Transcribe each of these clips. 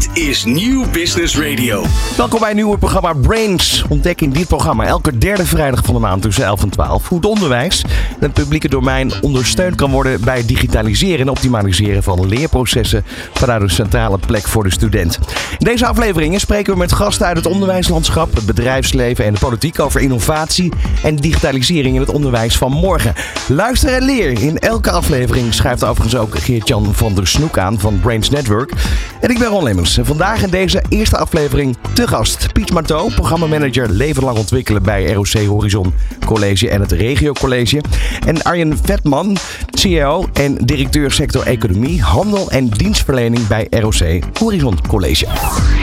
Dit is Nieuw Business Radio. Welkom bij een nieuwe programma Brains. Ontdek in dit programma elke derde vrijdag van de maand tussen 11 en 12 hoe het onderwijs en het publieke domein ondersteund kan worden bij het digitaliseren en optimaliseren van leerprocessen vanuit een centrale plek voor de student. In deze afleveringen spreken we met gasten uit het onderwijslandschap, het bedrijfsleven en de politiek over innovatie en digitalisering in het onderwijs van morgen. Luister en leer. In elke aflevering schrijft overigens ook Geert-Jan van der Snoek aan van Brains Network. En ik ben Ron Lemmens. En vandaag in deze eerste aflevering te gast Piet Marteau, programmamanager leven lang ontwikkelen bij ROC Horizon College en het Regio College. En Arjen Vetman, CEO en directeur sector economie, handel en dienstverlening bij ROC Horizon College.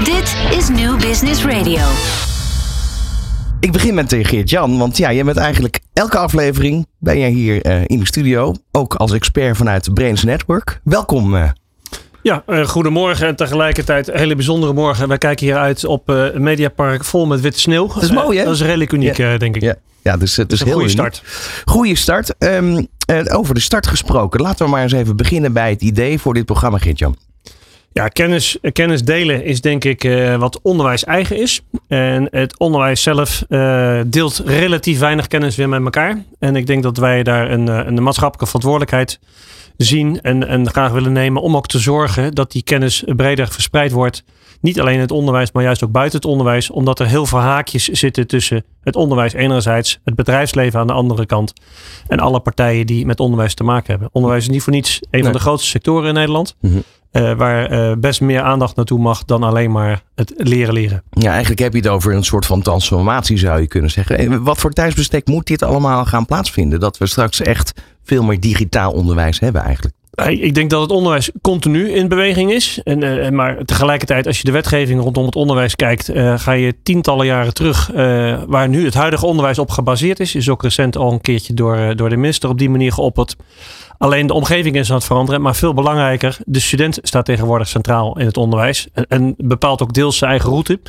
Dit is New Business Radio. Ik begin met eh, Geert-Jan, want ja, je bent eigenlijk elke aflevering ben jij hier eh, in de studio, ook als expert vanuit Brains Network. Welkom. eh. Ja, eh, goedemorgen en tegelijkertijd een hele bijzondere morgen. Wij kijken hier uit op eh, een mediapark vol met witte sneeuw. Dat is mooi, hè? Eh, dat is redelijk uniek, denk ik. Ja, ja dus het is een heel goede uniek. start. Goeie start. Ehm, eh, over de start gesproken. Laten we maar eens even beginnen bij het idee voor dit programma, Geert-Jan. Ja, kennis, kennis delen is denk ik wat onderwijs eigen is. En het onderwijs zelf deelt relatief weinig kennis weer met elkaar. En ik denk dat wij daar een, een maatschappelijke verantwoordelijkheid zien en, en graag willen nemen om ook te zorgen dat die kennis breder verspreid wordt. Niet alleen in het onderwijs, maar juist ook buiten het onderwijs. Omdat er heel veel haakjes zitten tussen het onderwijs enerzijds, het bedrijfsleven aan de andere kant. En alle partijen die met onderwijs te maken hebben. Onderwijs is niet voor niets een Nee. van de grootste sectoren in Nederland. Mhm. Eh, waar eh, best meer aandacht naartoe mag dan alleen maar het leren leren. Ja, eigenlijk heb je het over een soort van transformatie, zou je kunnen zeggen. Eh, Wat voor tijdsbestek moet dit allemaal gaan plaatsvinden? Dat we straks echt veel meer digitaal onderwijs hebben eigenlijk. Ik denk dat het onderwijs continu in beweging is. En, eh, maar tegelijkertijd, als je de wetgeving rondom het onderwijs kijkt, eh, ga je tientallen jaren terug. eh, waar nu het huidige onderwijs op gebaseerd is. Is ook recent al een keertje door, door de minister op die manier geopperd. Alleen de omgeving is aan het veranderen. Maar veel belangrijker, de student staat tegenwoordig centraal in het onderwijs. En, en bepaalt ook deels zijn eigen route.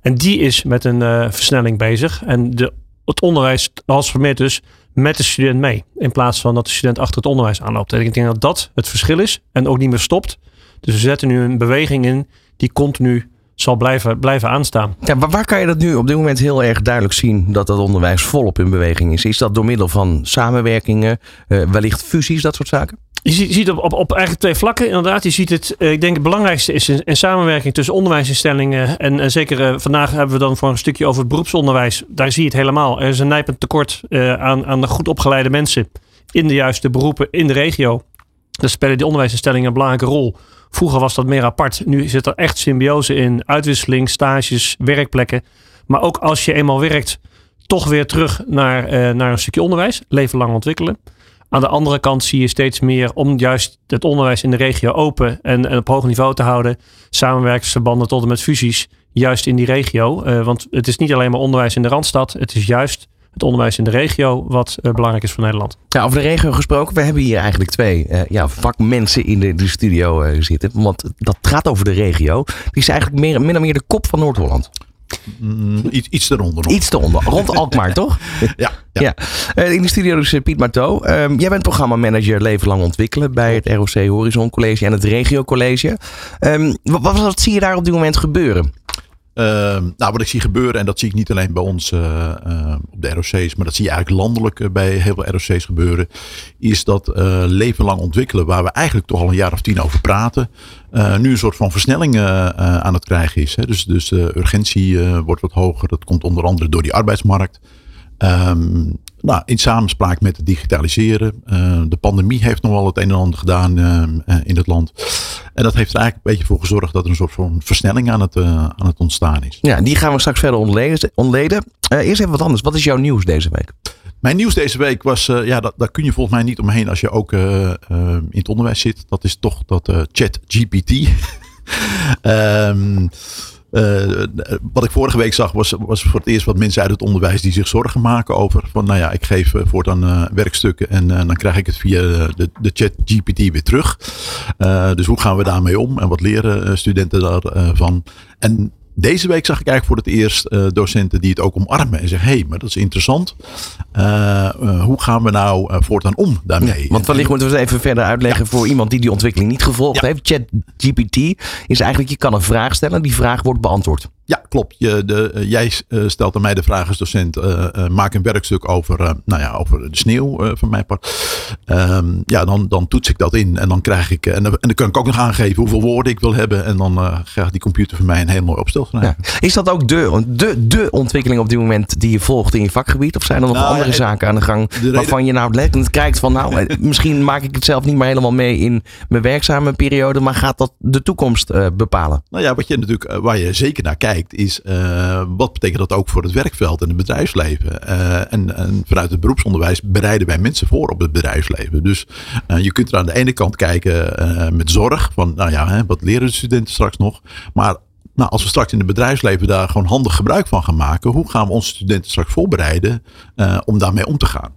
En die is met een versnelling bezig. En de, het onderwijs transformeert dus met de student mee. In plaats van dat de student achter het onderwijs aanloopt. En ik denk dat dat het verschil is. En ook niet meer stopt. Dus we zetten nu een beweging in die continu zal blijven, blijven aanstaan. Ja, maar waar kan je dat nu op dit moment heel erg duidelijk zien dat dat onderwijs volop in beweging is? Is dat door middel van samenwerkingen, eh, wellicht fusies, dat soort zaken? Je ziet, ziet op, op, eigenlijk twee vlakken inderdaad. Je ziet het, eh, ik denk het belangrijkste is in samenwerking tussen onderwijsinstellingen. En, en zeker eh, vandaag hebben we dan voor een stukje over het beroepsonderwijs. Daar zie je het helemaal. Er is een nijpend tekort eh, aan, aan de goed opgeleide mensen in de juiste beroepen in de regio. Daar spelen die onderwijsinstellingen een belangrijke rol. Vroeger was dat meer apart. Nu zit er echt symbiose in. Uitwisseling, stages, werkplekken. Maar ook als je eenmaal werkt, toch weer terug naar, eh, naar een stukje onderwijs. Leven lang ontwikkelen. Aan de andere kant zie je steeds meer om juist het onderwijs in de regio open en, en op hoog niveau te houden. Samenwerkingsverbanden tot en met fusies, juist in die regio. Eh, want het is niet alleen maar onderwijs in de Randstad. Het is juist het onderwijs in de regio wat eh, belangrijk is voor Nederland. Ja, over de regio gesproken. We hebben hier eigenlijk twee eh, ja, vakmensen in de, de studio zitten. Want dat gaat over de regio. Die is eigenlijk meer, min of meer de kop van Noord-Holland. Mm, iets, iets eronder. nog. Iets te onder. Rond Alkmaar, toch? Ja, ja. Ja. Eh, in de studio dus eh, Piet Marteau. Ehm, jij bent programmamanager leven lang ontwikkelen bij het ROC Horizon College en het Regio College. Ehm, wat, wat, wat zie je daar op dit moment gebeuren? Ehm, nou, wat ik zie gebeuren, en dat zie ik niet alleen bij ons eh, eh, op de ROC's, maar dat zie je eigenlijk landelijk eh, bij heel veel ROC's gebeuren, is dat leven lang ontwikkelen, waar we eigenlijk toch al een jaar of tien over praten, nu een soort van versnelling aan het krijgen is. Hè. Dus, dus urgentie wordt wat hoger. Dat komt onder andere door die arbeidsmarkt. Ehm, nou, in samenspraak met het digitaliseren. Eh, de pandemie heeft nog wel het een en ander gedaan ehm, eh, in het land. En dat heeft er eigenlijk een beetje voor gezorgd dat er een soort van versnelling aan het, eh, aan het ontstaan is. Ja, die gaan we straks verder ontleden. ontleden. Eh, eerst even wat anders. Wat is jouw nieuws deze week? Mijn nieuws deze week was, eh, ja, dat, daar kun je volgens mij niet omheen als je ook eh, eh, in het onderwijs zit. Dat is toch dat eh, chat GPT. Eh, wat ik vorige week zag was, was voor het eerst wat mensen uit het onderwijs die zich zorgen maken over van nou ja, ik geef eh, voortaan eh, werkstukken en dan krijg ik het via de, de chat GPT weer terug. Dus hoe gaan we daarmee om en wat leren studenten daarvan? en deze week zag ik eigenlijk voor het eerst uh, docenten die het ook omarmen en zeggen: hé, hey, maar dat is interessant. Uh, hoe gaan we nou voortaan om daarmee? Ja, want wellicht moeten we het even verder uitleggen voor iemand die die ontwikkeling niet gevolgd heeft. ChatGPT is eigenlijk: je kan een vraag stellen, die vraag wordt beantwoord. Ja, klopt. Je, de, jij stelt aan mij de vraag als docent: maak een werkstuk over, nou ja, over de sneeuw van mijn part. Um, ja, dan, dan toets ik dat in en dan krijg ik, en dan, en dan kan ik ook nog aangeven hoeveel woorden ik wil hebben. En dan krijgt die computer voor mij een heel mooi opstel. Ja. Is dat ook de, de, de ontwikkeling op dit moment die je volgt in je vakgebied? Of zijn er nog nou, andere zaken aan de gang waarvan je nou lekkend kijkt van nou, eh, misschien maak ik het zelf niet meer helemaal mee in mijn werkzame periode, maar gaat dat de toekomst uh, bepalen? Nou ja, wat je natuurlijk, eh, waar je zeker naar kijkt, is uh, wat betekent dat ook voor het werkveld en het bedrijfsleven? Uh, en, en, vanuit het beroepsonderwijs bereiden wij mensen voor op het bedrijfsleven. Dus je kunt er aan de ene kant kijken met zorg, van nou ja, hè, wat leren de studenten straks nog? Maar nou, als we straks in het bedrijfsleven daar gewoon handig gebruik van gaan maken, hoe gaan we onze studenten straks voorbereiden uh, om daarmee om te gaan?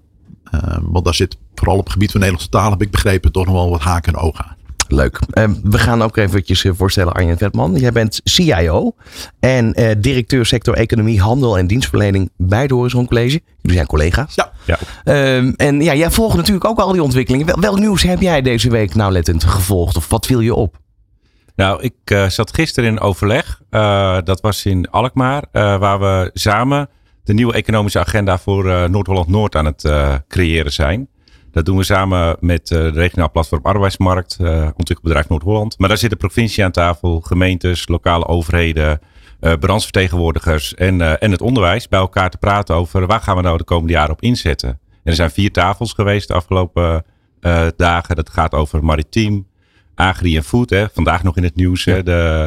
Uh, want daar zit vooral op het gebied van Nederlandse taal, heb ik begrepen, toch nog wel wat haken en ogen aan. Leuk. Uh, we gaan ook eventjes voorstellen Arjen Vetman. Jij bent CIO en directeur sector economie, handel en dienstverlening bij de Horizon College. Jullie zijn collega's. Ja. ja. Ehm, en ja, jij volgt natuurlijk ook al die ontwikkelingen. Wel, welk nieuws heb jij deze week nauwlettend gevolgd of wat viel je op? Nou, ik uh, zat gisteren in overleg. Uh, dat was in Alkmaar, uh, waar we samen de nieuwe economische agenda voor Noord-Holland-Noord aan het creëren zijn. Dat doen we samen met de regionaal platform Arbeidsmarkt, ontwikkelbedrijf Noord-Holland. Maar daar zit de provincie aan tafel, gemeentes, lokale overheden, brandsvertegenwoordigers en, en het onderwijs bij elkaar te praten over waar gaan we nou de komende jaren op inzetten. En er zijn vier tafels geweest de afgelopen dagen. Dat gaat over maritiem, Agri en Food, hè, vandaag nog in het nieuws. De,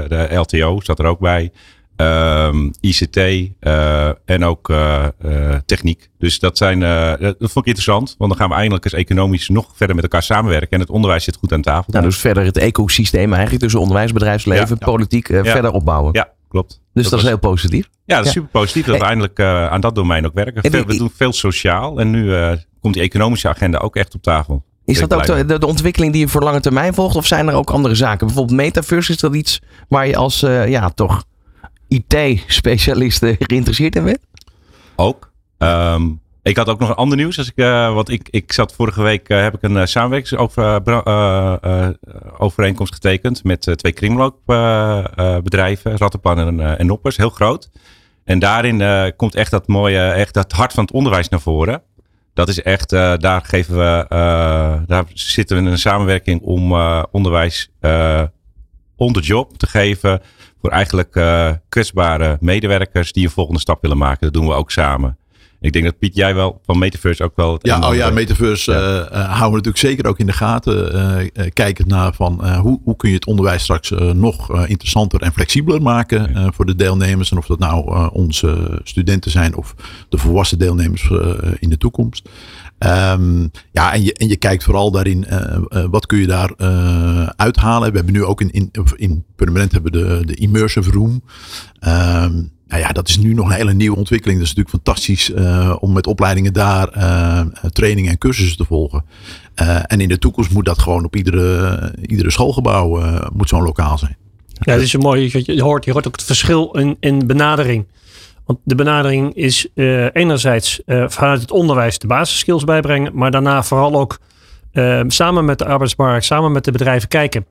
de LTO zat er ook bij. Um, ICT uh, en ook uh, uh, techniek. Dus dat, zijn, dat vond ik interessant. Want dan gaan we eindelijk eens economisch nog verder met elkaar samenwerken. En het onderwijs zit goed aan tafel. Nou, dus verder het ecosysteem eigenlijk tussen onderwijs, bedrijfsleven, ja, politiek ja. verder opbouwen. Ja, klopt. Dus dat, dat is heel positief. Ja, dat is super positief dat we eindelijk aan dat domein ook werken. we doen veel sociaal. En nu komt die economische agenda ook echt op tafel. Is dat ook de, de, ontwikkeling die je voor lange termijn volgt? Of zijn er ook andere zaken? Bijvoorbeeld metaverse, is dat iets waar je als uh, ja, toch IT-specialist geïnteresseerd in bent? Ook. Um, ik had ook nog een ander nieuws. Als ik, uh, want ik, ik zat vorige week, uh, heb ik een samenwerkingsovereenkomst getekend met twee kringloopbedrijven, Rattenplan en, en Noppers, heel groot. En daarin komt echt dat mooie, echt dat hart van het onderwijs naar voren dat is echt, uh, daar geven we, uh, daar zitten we in een samenwerking om uh, onderwijs on the job te geven voor eigenlijk kwetsbare medewerkers die een volgende stap willen maken. Dat doen we ook samen. Ik denk dat Piet, jij wel van Metaverse ook wel. ja, oh ja, Metaverse ja. Uh, houden we natuurlijk zeker ook in de gaten. Uh, kijkend naar van hoe, hoe kun je het onderwijs straks nog interessanter en flexibeler maken ja. voor de deelnemers. En of dat nou onze studenten zijn of de volwassen deelnemers in de toekomst. Um, ja, en je, en je kijkt vooral daarin, wat kun je daar uithalen. We hebben nu ook in, in, in permanent hebben we de, de immersive room. Um, nou ja, dat is nu nog een hele nieuwe ontwikkeling. Dat is natuurlijk fantastisch uh, om met opleidingen daar uh, trainingen en cursussen te volgen. En in de toekomst moet dat gewoon op iedere, iedere schoolgebouw moet zo'n lokaal zijn. Ja, het is een mooi. Je hoort, je hoort ook het verschil in, in benadering. Want de benadering is enerzijds vanuit het onderwijs de basisskills bijbrengen, maar daarna vooral ook samen met de arbeidsmarkt, samen met de bedrijven kijken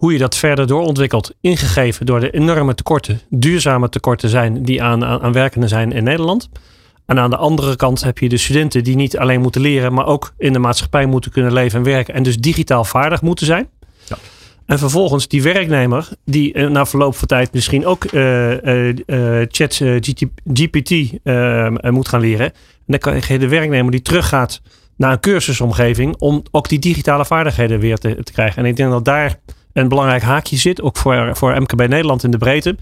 hoe je dat verder doorontwikkelt, ingegeven door de enorme tekorten, duurzame tekorten zijn die aan, aan, aan werkenden zijn in Nederland. En aan de andere kant heb je de studenten die niet alleen moeten leren, maar ook in de maatschappij moeten kunnen leven en werken en dus digitaal vaardig moeten zijn. Ja. En vervolgens die werknemer die uh, na verloop van tijd misschien ook uh, uh, chat GPT moet gaan leren. En dan krijg je de werknemer die teruggaat naar een cursusomgeving om ook die digitale vaardigheden weer te, te krijgen. En ik denk dat daar een belangrijk haakje zit, ook voor, voor MKB Nederland in de breedte.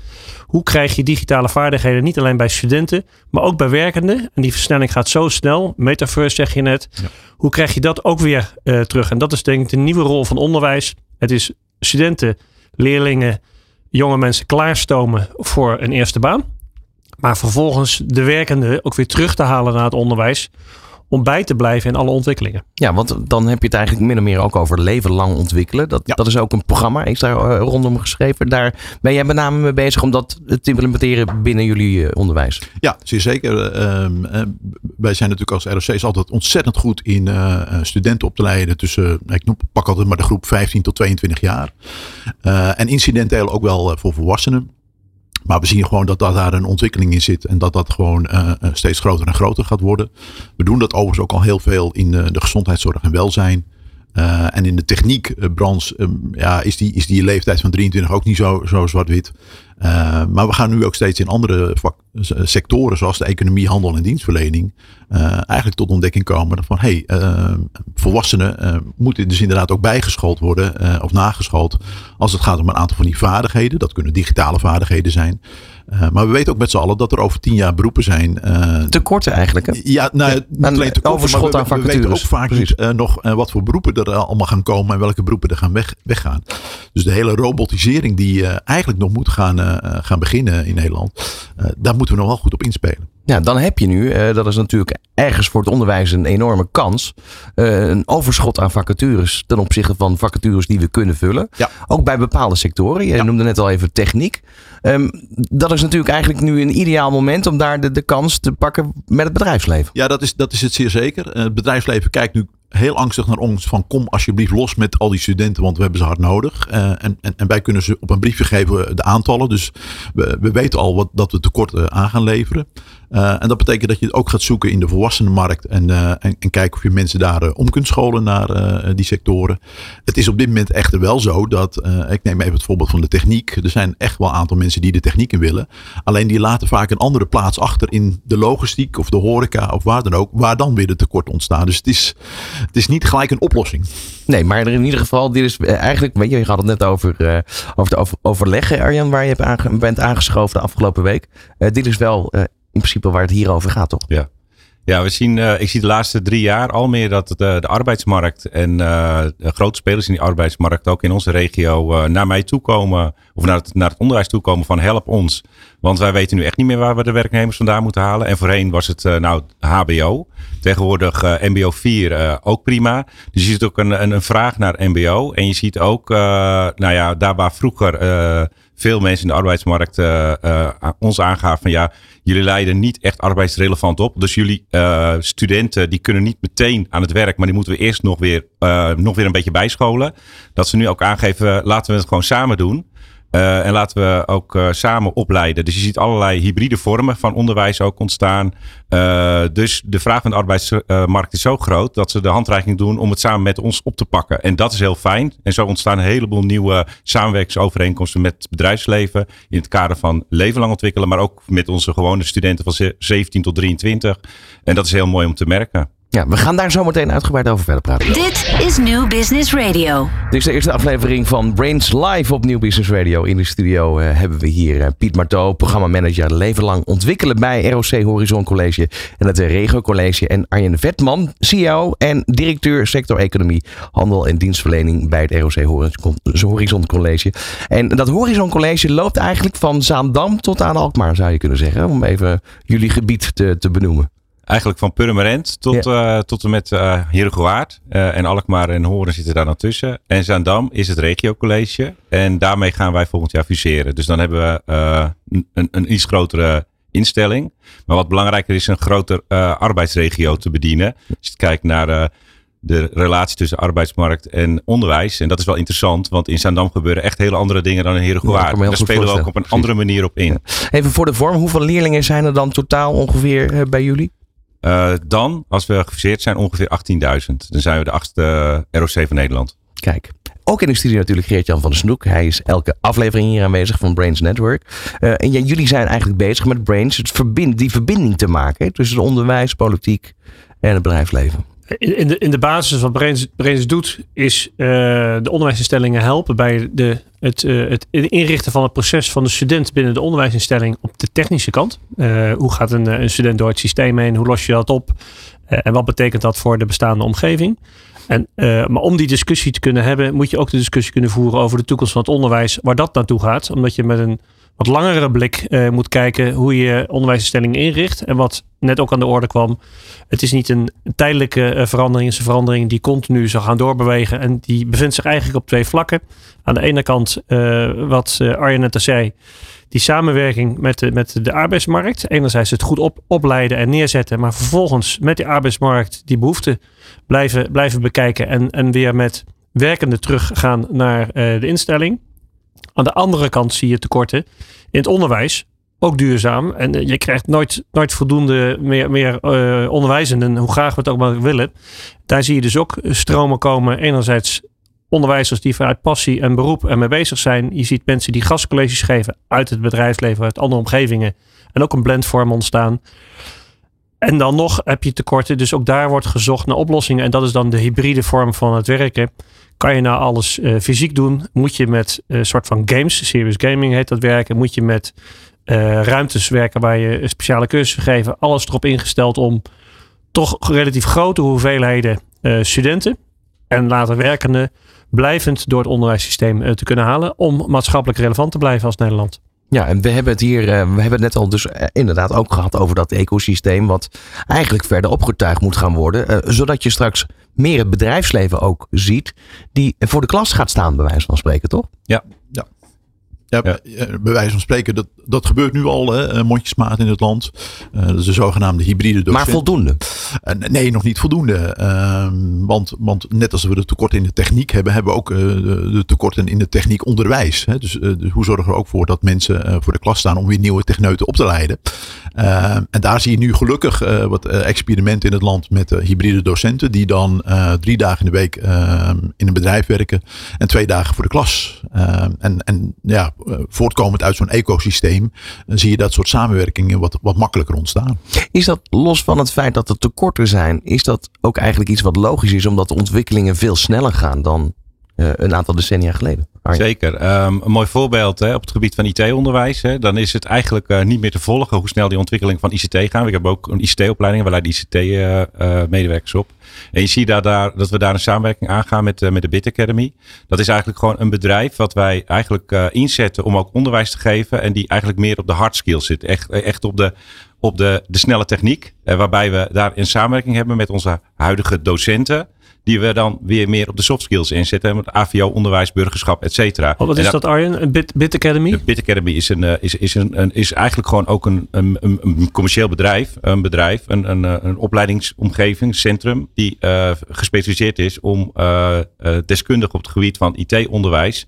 Hoe krijg je digitale vaardigheden niet alleen bij studenten, maar ook bij werkenden? En die versnelling gaat zo snel, metaverse zeg je net. Hoe krijg je dat ook weer uh, terug? En dat is denk ik de nieuwe rol van onderwijs. Het is studenten, leerlingen, jonge mensen klaarstomen voor een eerste baan. Maar vervolgens de werkenden ook weer terug te halen naar het onderwijs om bij te blijven in alle ontwikkelingen. Ja, want dan heb je het eigenlijk min of meer ook over leven lang ontwikkelen. Dat, Ja. dat is ook een programma, is daar eh, rondom geschreven. Daar ben jij met name mee bezig om dat te implementeren binnen jullie eh, onderwijs. Ja, zeer zeker. Ehm, eh, wij zijn natuurlijk als ROC's altijd ontzettend goed in studenten op te leiden tussen, ik noem, pak altijd maar de groep 15 tot 22 jaar. Eh, en incidenteel ook wel voor volwassenen. Maar we zien gewoon dat, dat daar een ontwikkeling in zit en dat dat gewoon eh, eh, steeds groter en groter gaat worden. We doen dat overigens ook al heel veel in de, de gezondheidszorg en welzijn. Eh, en in de techniekbranche ehm, ja, is, die, is die leeftijd van 23 ook niet zo, zo zwart-wit. Eh, maar we gaan nu ook steeds in andere vak- sectoren, zoals de economie, handel en dienstverlening, eh, eigenlijk tot ontdekking komen van hey, eh, volwassenen eh, moeten dus inderdaad ook bijgeschoold worden eh, of nageschoold als het gaat om een aantal van die vaardigheden. Dat kunnen digitale vaardigheden zijn. Eh, maar we weten ook met z'n allen dat er over tien jaar beroepen zijn. eh, Tekorten eigenlijk. Hè? ja, nou, niet een alleen tekorten, overschot maar we- aan we weten ook vaak Precies. niet eh, nog wat voor beroepen er allemaal gaan komen en welke beroepen er gaan weg, weggaan. Dus de hele robotisering die eigenlijk nog moet gaan, gaan beginnen in Nederland, daar moeten we nog wel goed op inspelen. Ja, dan heb je nu, eh, dat is natuurlijk ergens voor het onderwijs een enorme kans, eh, een overschot aan vacatures ten opzichte van vacatures die we kunnen vullen. Ja. Ook bij bepaalde sectoren. Je Ja. noemde net al even techniek. Ehm, dat is natuurlijk eigenlijk nu een ideaal moment om daar de, de kans te pakken met het bedrijfsleven. Ja, dat is, dat is het zeer zeker. Eh, Het bedrijfsleven kijkt nu heel angstig naar ons van kom alsjeblieft los met al die studenten, want we hebben ze hard nodig. En, en, en wij kunnen ze op een briefje geven de aantallen. Dus we, we weten al wat, dat we tekorten aan gaan leveren. Eh, en dat betekent dat je het ook gaat zoeken in de volwassenenmarkt en, eh, en, en kijken of je mensen daar eh, om kunt scholen naar die sectoren. Het is op dit moment echter wel zo dat, ik neem even het voorbeeld van de techniek. Er zijn echt wel een aantal mensen die de techniek in willen. Alleen die laten vaak een andere plaats achter in de logistiek of de horeca of waar dan ook, waar dan weer de tekorten ontstaan. Dus het is, het is niet gelijk een oplossing. Nee, maar in ieder geval, dit is eigenlijk, weet je, je had het net over, over over, overleggen, Arjan, waar je hebt bent aangeschoven de afgelopen week. Dit is wel in principe waar het hier over gaat, toch? Ja. Ja, we zien, eh, ik zie de laatste drie jaar al meer dat de, de arbeidsmarkt en eh, de grote spelers in die arbeidsmarkt ook in onze regio eh, naar mij toe komen. Of naar het, naar het onderwijs toe komen van help ons. Want wij weten nu echt niet meer waar we de werknemers vandaan moeten halen. En voorheen was het eh, nou HBO. Tegenwoordig eh, MBO 4 eh, ook prima. Dus je ziet ook een, een, een vraag naar MBO. En je ziet ook, eh, nou ja, daar waar vroeger eh, veel mensen in de arbeidsmarkt eh, eh, ons aangaven van ja, jullie leiden niet echt arbeidsrelevant op. Dus jullie eh, studenten die kunnen niet meteen aan het werk, maar die moeten we eerst nog weer, nog weer een beetje bijscholen. Dat ze nu ook aangeven, laten we het gewoon samen doen. Eh, en laten we ook eh, samen opleiden. Dus je ziet allerlei hybride vormen van onderwijs ook ontstaan. Eh, dus de vraag van de arbeidsmarkt is zo groot dat ze de handreiking doen om het samen met ons op te pakken. En dat is heel fijn. En zo ontstaan een heleboel nieuwe samenwerkingsovereenkomsten met het bedrijfsleven. In het kader van leven lang ontwikkelen, maar ook met onze gewone studenten van ze- 17 tot 23. En dat is heel mooi om te merken. Ja, we gaan daar zo meteen uitgebreid over verder praten. Dit is New Business Radio. Dit is de eerste aflevering van Brains Live op Nieuw Business Radio. In de studio eh, hebben we hier eh, Piet Marteau, programmamanager leven lang ontwikkelen bij ROC Horizon College en het Regio College. En Arjen Vetman, CEO en directeur sector economie, handel en dienstverlening bij het ROC Horizon- Horizon College. En dat Horizon College loopt eigenlijk van Zaandam tot aan Alkmaar, zou je kunnen zeggen. Om even jullie gebied te, te benoemen. Eigenlijk van Purmerend tot, eh, tot en met uh, Heerhugowaard. Eh, en Alkmaar en Horen zitten daar tussen. En Zaandam is het regiocollege. En daarmee gaan wij volgend jaar fuseren. Dus dan hebben we eh, een, een iets grotere instelling. Maar wat belangrijker is, een groter eh, arbeidsregio te bedienen. Als je kijkt naar eh, de relatie tussen arbeidsmarkt en onderwijs. En dat is wel interessant, want in Zaandam gebeuren echt hele andere dingen dan in Ja, me heel Daar spelen we ook op een andere manier op in. Even voor de vorm, hoeveel leerlingen zijn er dan totaal ongeveer eh, bij jullie? Uh, dan, als we gefuseerd zijn, ongeveer 18.000. Dan zijn we de achtste ROC van Nederland. Kijk. Ook in de studio natuurlijk Geert-Jan van der Snoek. Hij is elke aflevering hier aanwezig van Brains Network. Uh, en jullie zijn eigenlijk bezig met Brains het verbind, die verbinding te maken tussen onderwijs, politiek en het bedrijfsleven. In de, in de basis wat Brains, doet, is uh, de onderwijsinstellingen helpen bij de, het, uh, het inrichten van het proces van de student binnen de onderwijsinstelling op de technische kant. Uh, hoe gaat een, een, student door het systeem heen? Hoe los je dat op? en wat betekent dat voor de bestaande omgeving? En, maar om die discussie te kunnen hebben, moet je ook de discussie kunnen voeren over de toekomst van het onderwijs, waar dat naartoe gaat. Omdat je met een wat langere blik eh, moet kijken hoe je onderwijsinstellingen inricht. En wat net ook aan de orde kwam. Het is niet een tijdelijke eh, verandering. Het is een verandering die continu zal gaan doorbewegen. En die bevindt zich eigenlijk op twee vlakken. Aan de ene kant, uh, wat Arjen net al zei. Die samenwerking met de, met de arbeidsmarkt. Enerzijds het goed op, opleiden en neerzetten. Maar vervolgens met die arbeidsmarkt die behoeften blijven, blijven bekijken. En, en weer met werkende teruggaan naar de instelling. Aan de andere kant zie je tekorten in het onderwijs. Ook duurzaam. En eh, je krijgt nooit, nooit voldoende meer, meer uh, onderwijzenden, hoe graag we het ook maar willen. Daar zie je dus ook stromen komen. Enerzijds onderwijzers die vanuit passie en beroep ermee bezig zijn. Je ziet mensen die gastcolleges geven uit het bedrijfsleven, uit andere omgevingen. En ook een blendvorm ontstaan. En dan nog heb je tekorten. Dus ook daar wordt gezocht naar oplossingen. En dat is dan de hybride vorm van het werken. Kan je nou alles uh, fysiek doen? Moet je met een uh, soort van games, serious gaming heet dat werken? Moet je met uh, ruimtes werken waar je speciale cursussen geven? Alles erop ingesteld om toch relatief grote hoeveelheden studenten en later werkenden blijvend door het onderwijssysteem te kunnen halen om maatschappelijk relevant te blijven als Nederland. Ja, en we hebben het hier, we hebben het net al dus inderdaad ook gehad over dat ecosysteem, wat eigenlijk verder opgetuigd moet gaan worden, zodat je straks meer het bedrijfsleven ook ziet, die voor de klas gaat staan, bij wijze van spreken, toch? Ja, ja. Ja, ja. bij wijze van spreken, dat, dat gebeurt nu al, hè, mondjesmaat in het land. Uh, dat is de zogenaamde hybride docent. Maar voldoende? Uh, nee, nog niet voldoende. Uh, want, want net als we de tekorten in de techniek hebben, hebben we ook de, de, tekorten in de techniek onderwijs. Hè. Dus, dus, hoe zorgen we er ook voor dat mensen voor de klas staan om weer nieuwe techneuten op te leiden? en daar zie je nu gelukkig wat experimenten in het land met hybride docenten, die dan drie dagen in de week in een bedrijf werken en twee dagen voor de klas. en, en ja, voortkomend uit zo'n ecosysteem, zie je dat soort samenwerkingen wat, wat makkelijker ontstaan. Is dat los van het feit dat er tekorten zijn, is dat ook eigenlijk iets wat logisch is, omdat de ontwikkelingen veel sneller gaan dan uh, een aantal decennia geleden? Zeker. Um, een mooi voorbeeld hè, op het gebied van IT-onderwijs. Dan is het eigenlijk uh, niet meer te volgen hoe snel die ontwikkeling van ICT gaan. Ik heb ook een ICT-opleiding, we leiden ICT-medewerkers uh, op. En je ziet daar, dat we daar een samenwerking aangaan met, met de Bit Academy. Dat is eigenlijk gewoon een bedrijf wat wij eigenlijk inzetten om ook onderwijs te geven. En die eigenlijk meer op de hard skills zit. Echt, echt op de, op de, de snelle techniek. waarbij we daar een samenwerking hebben met onze huidige docenten die we dan weer meer op de soft skills inzetten. Met AVO, onderwijs, burgerschap, et cetera. Oh, wat is dat, Arjen? Een Bit, Bit Academy? De Bit Academy is, een, is, is, een, een, is eigenlijk gewoon ook een, een, een commercieel bedrijf. Een bedrijf, een, een, een opleidingsomgeving, centrum, die uh, gespecialiseerd is om uh, uh, deskundig op het gebied van IT-onderwijs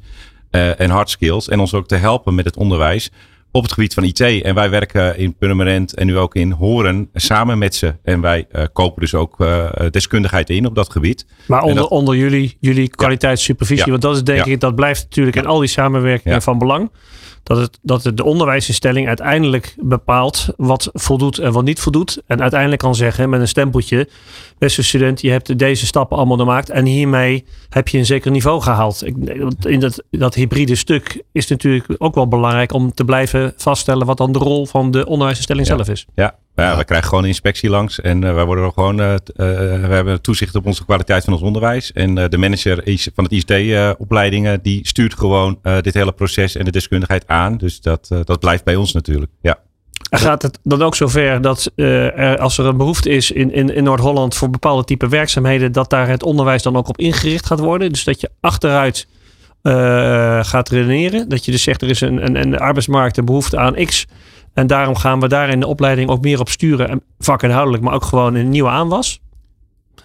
en hard skills. En ons ook te helpen met het onderwijs op het gebied van IT. En wij werken in Purmerend en nu ook in Horen samen met ze. En wij uh, kopen dus ook uh, deskundigheid in op dat gebied. Maar onder, dat, onder jullie, jullie kwaliteitssupervisie. Ja. Want dat is denk ja. ik, dat blijft natuurlijk in al die samenwerkingen van belang. Dat, het, dat het de onderwijsinstelling uiteindelijk bepaalt wat voldoet en wat niet voldoet. En uiteindelijk kan zeggen met een stempeltje. Beste student, je hebt deze stappen allemaal gemaakt. En hiermee heb je een zeker niveau gehaald. In dat, dat hybride stuk is natuurlijk ook wel belangrijk om te blijven vaststellen wat dan de rol van de onderwijsinstelling ja. zelf is. Ja, ja, we krijgen gewoon een inspectie langs en uh, wij worden gewoon, uh, uh, we hebben toezicht op onze kwaliteit van ons onderwijs. En de manager van het ICT-opleidingen, die stuurt gewoon dit hele proces en de deskundigheid aan. Dus dat, dat blijft bij ons natuurlijk. Ja. Gaat het dan ook zover dat als er een behoefte is in, in, in Noord-Holland voor bepaalde type werkzaamheden, dat daar het onderwijs dan ook op ingericht gaat worden? Dus dat je achteruit gaat redeneren. Dat je dus zegt, er is een, een, een arbeidsmarkt, een behoefte aan X. En daarom gaan we daar in de opleiding ook meer op sturen. En vakinhoudelijk, maar ook gewoon in een nieuwe aanwas.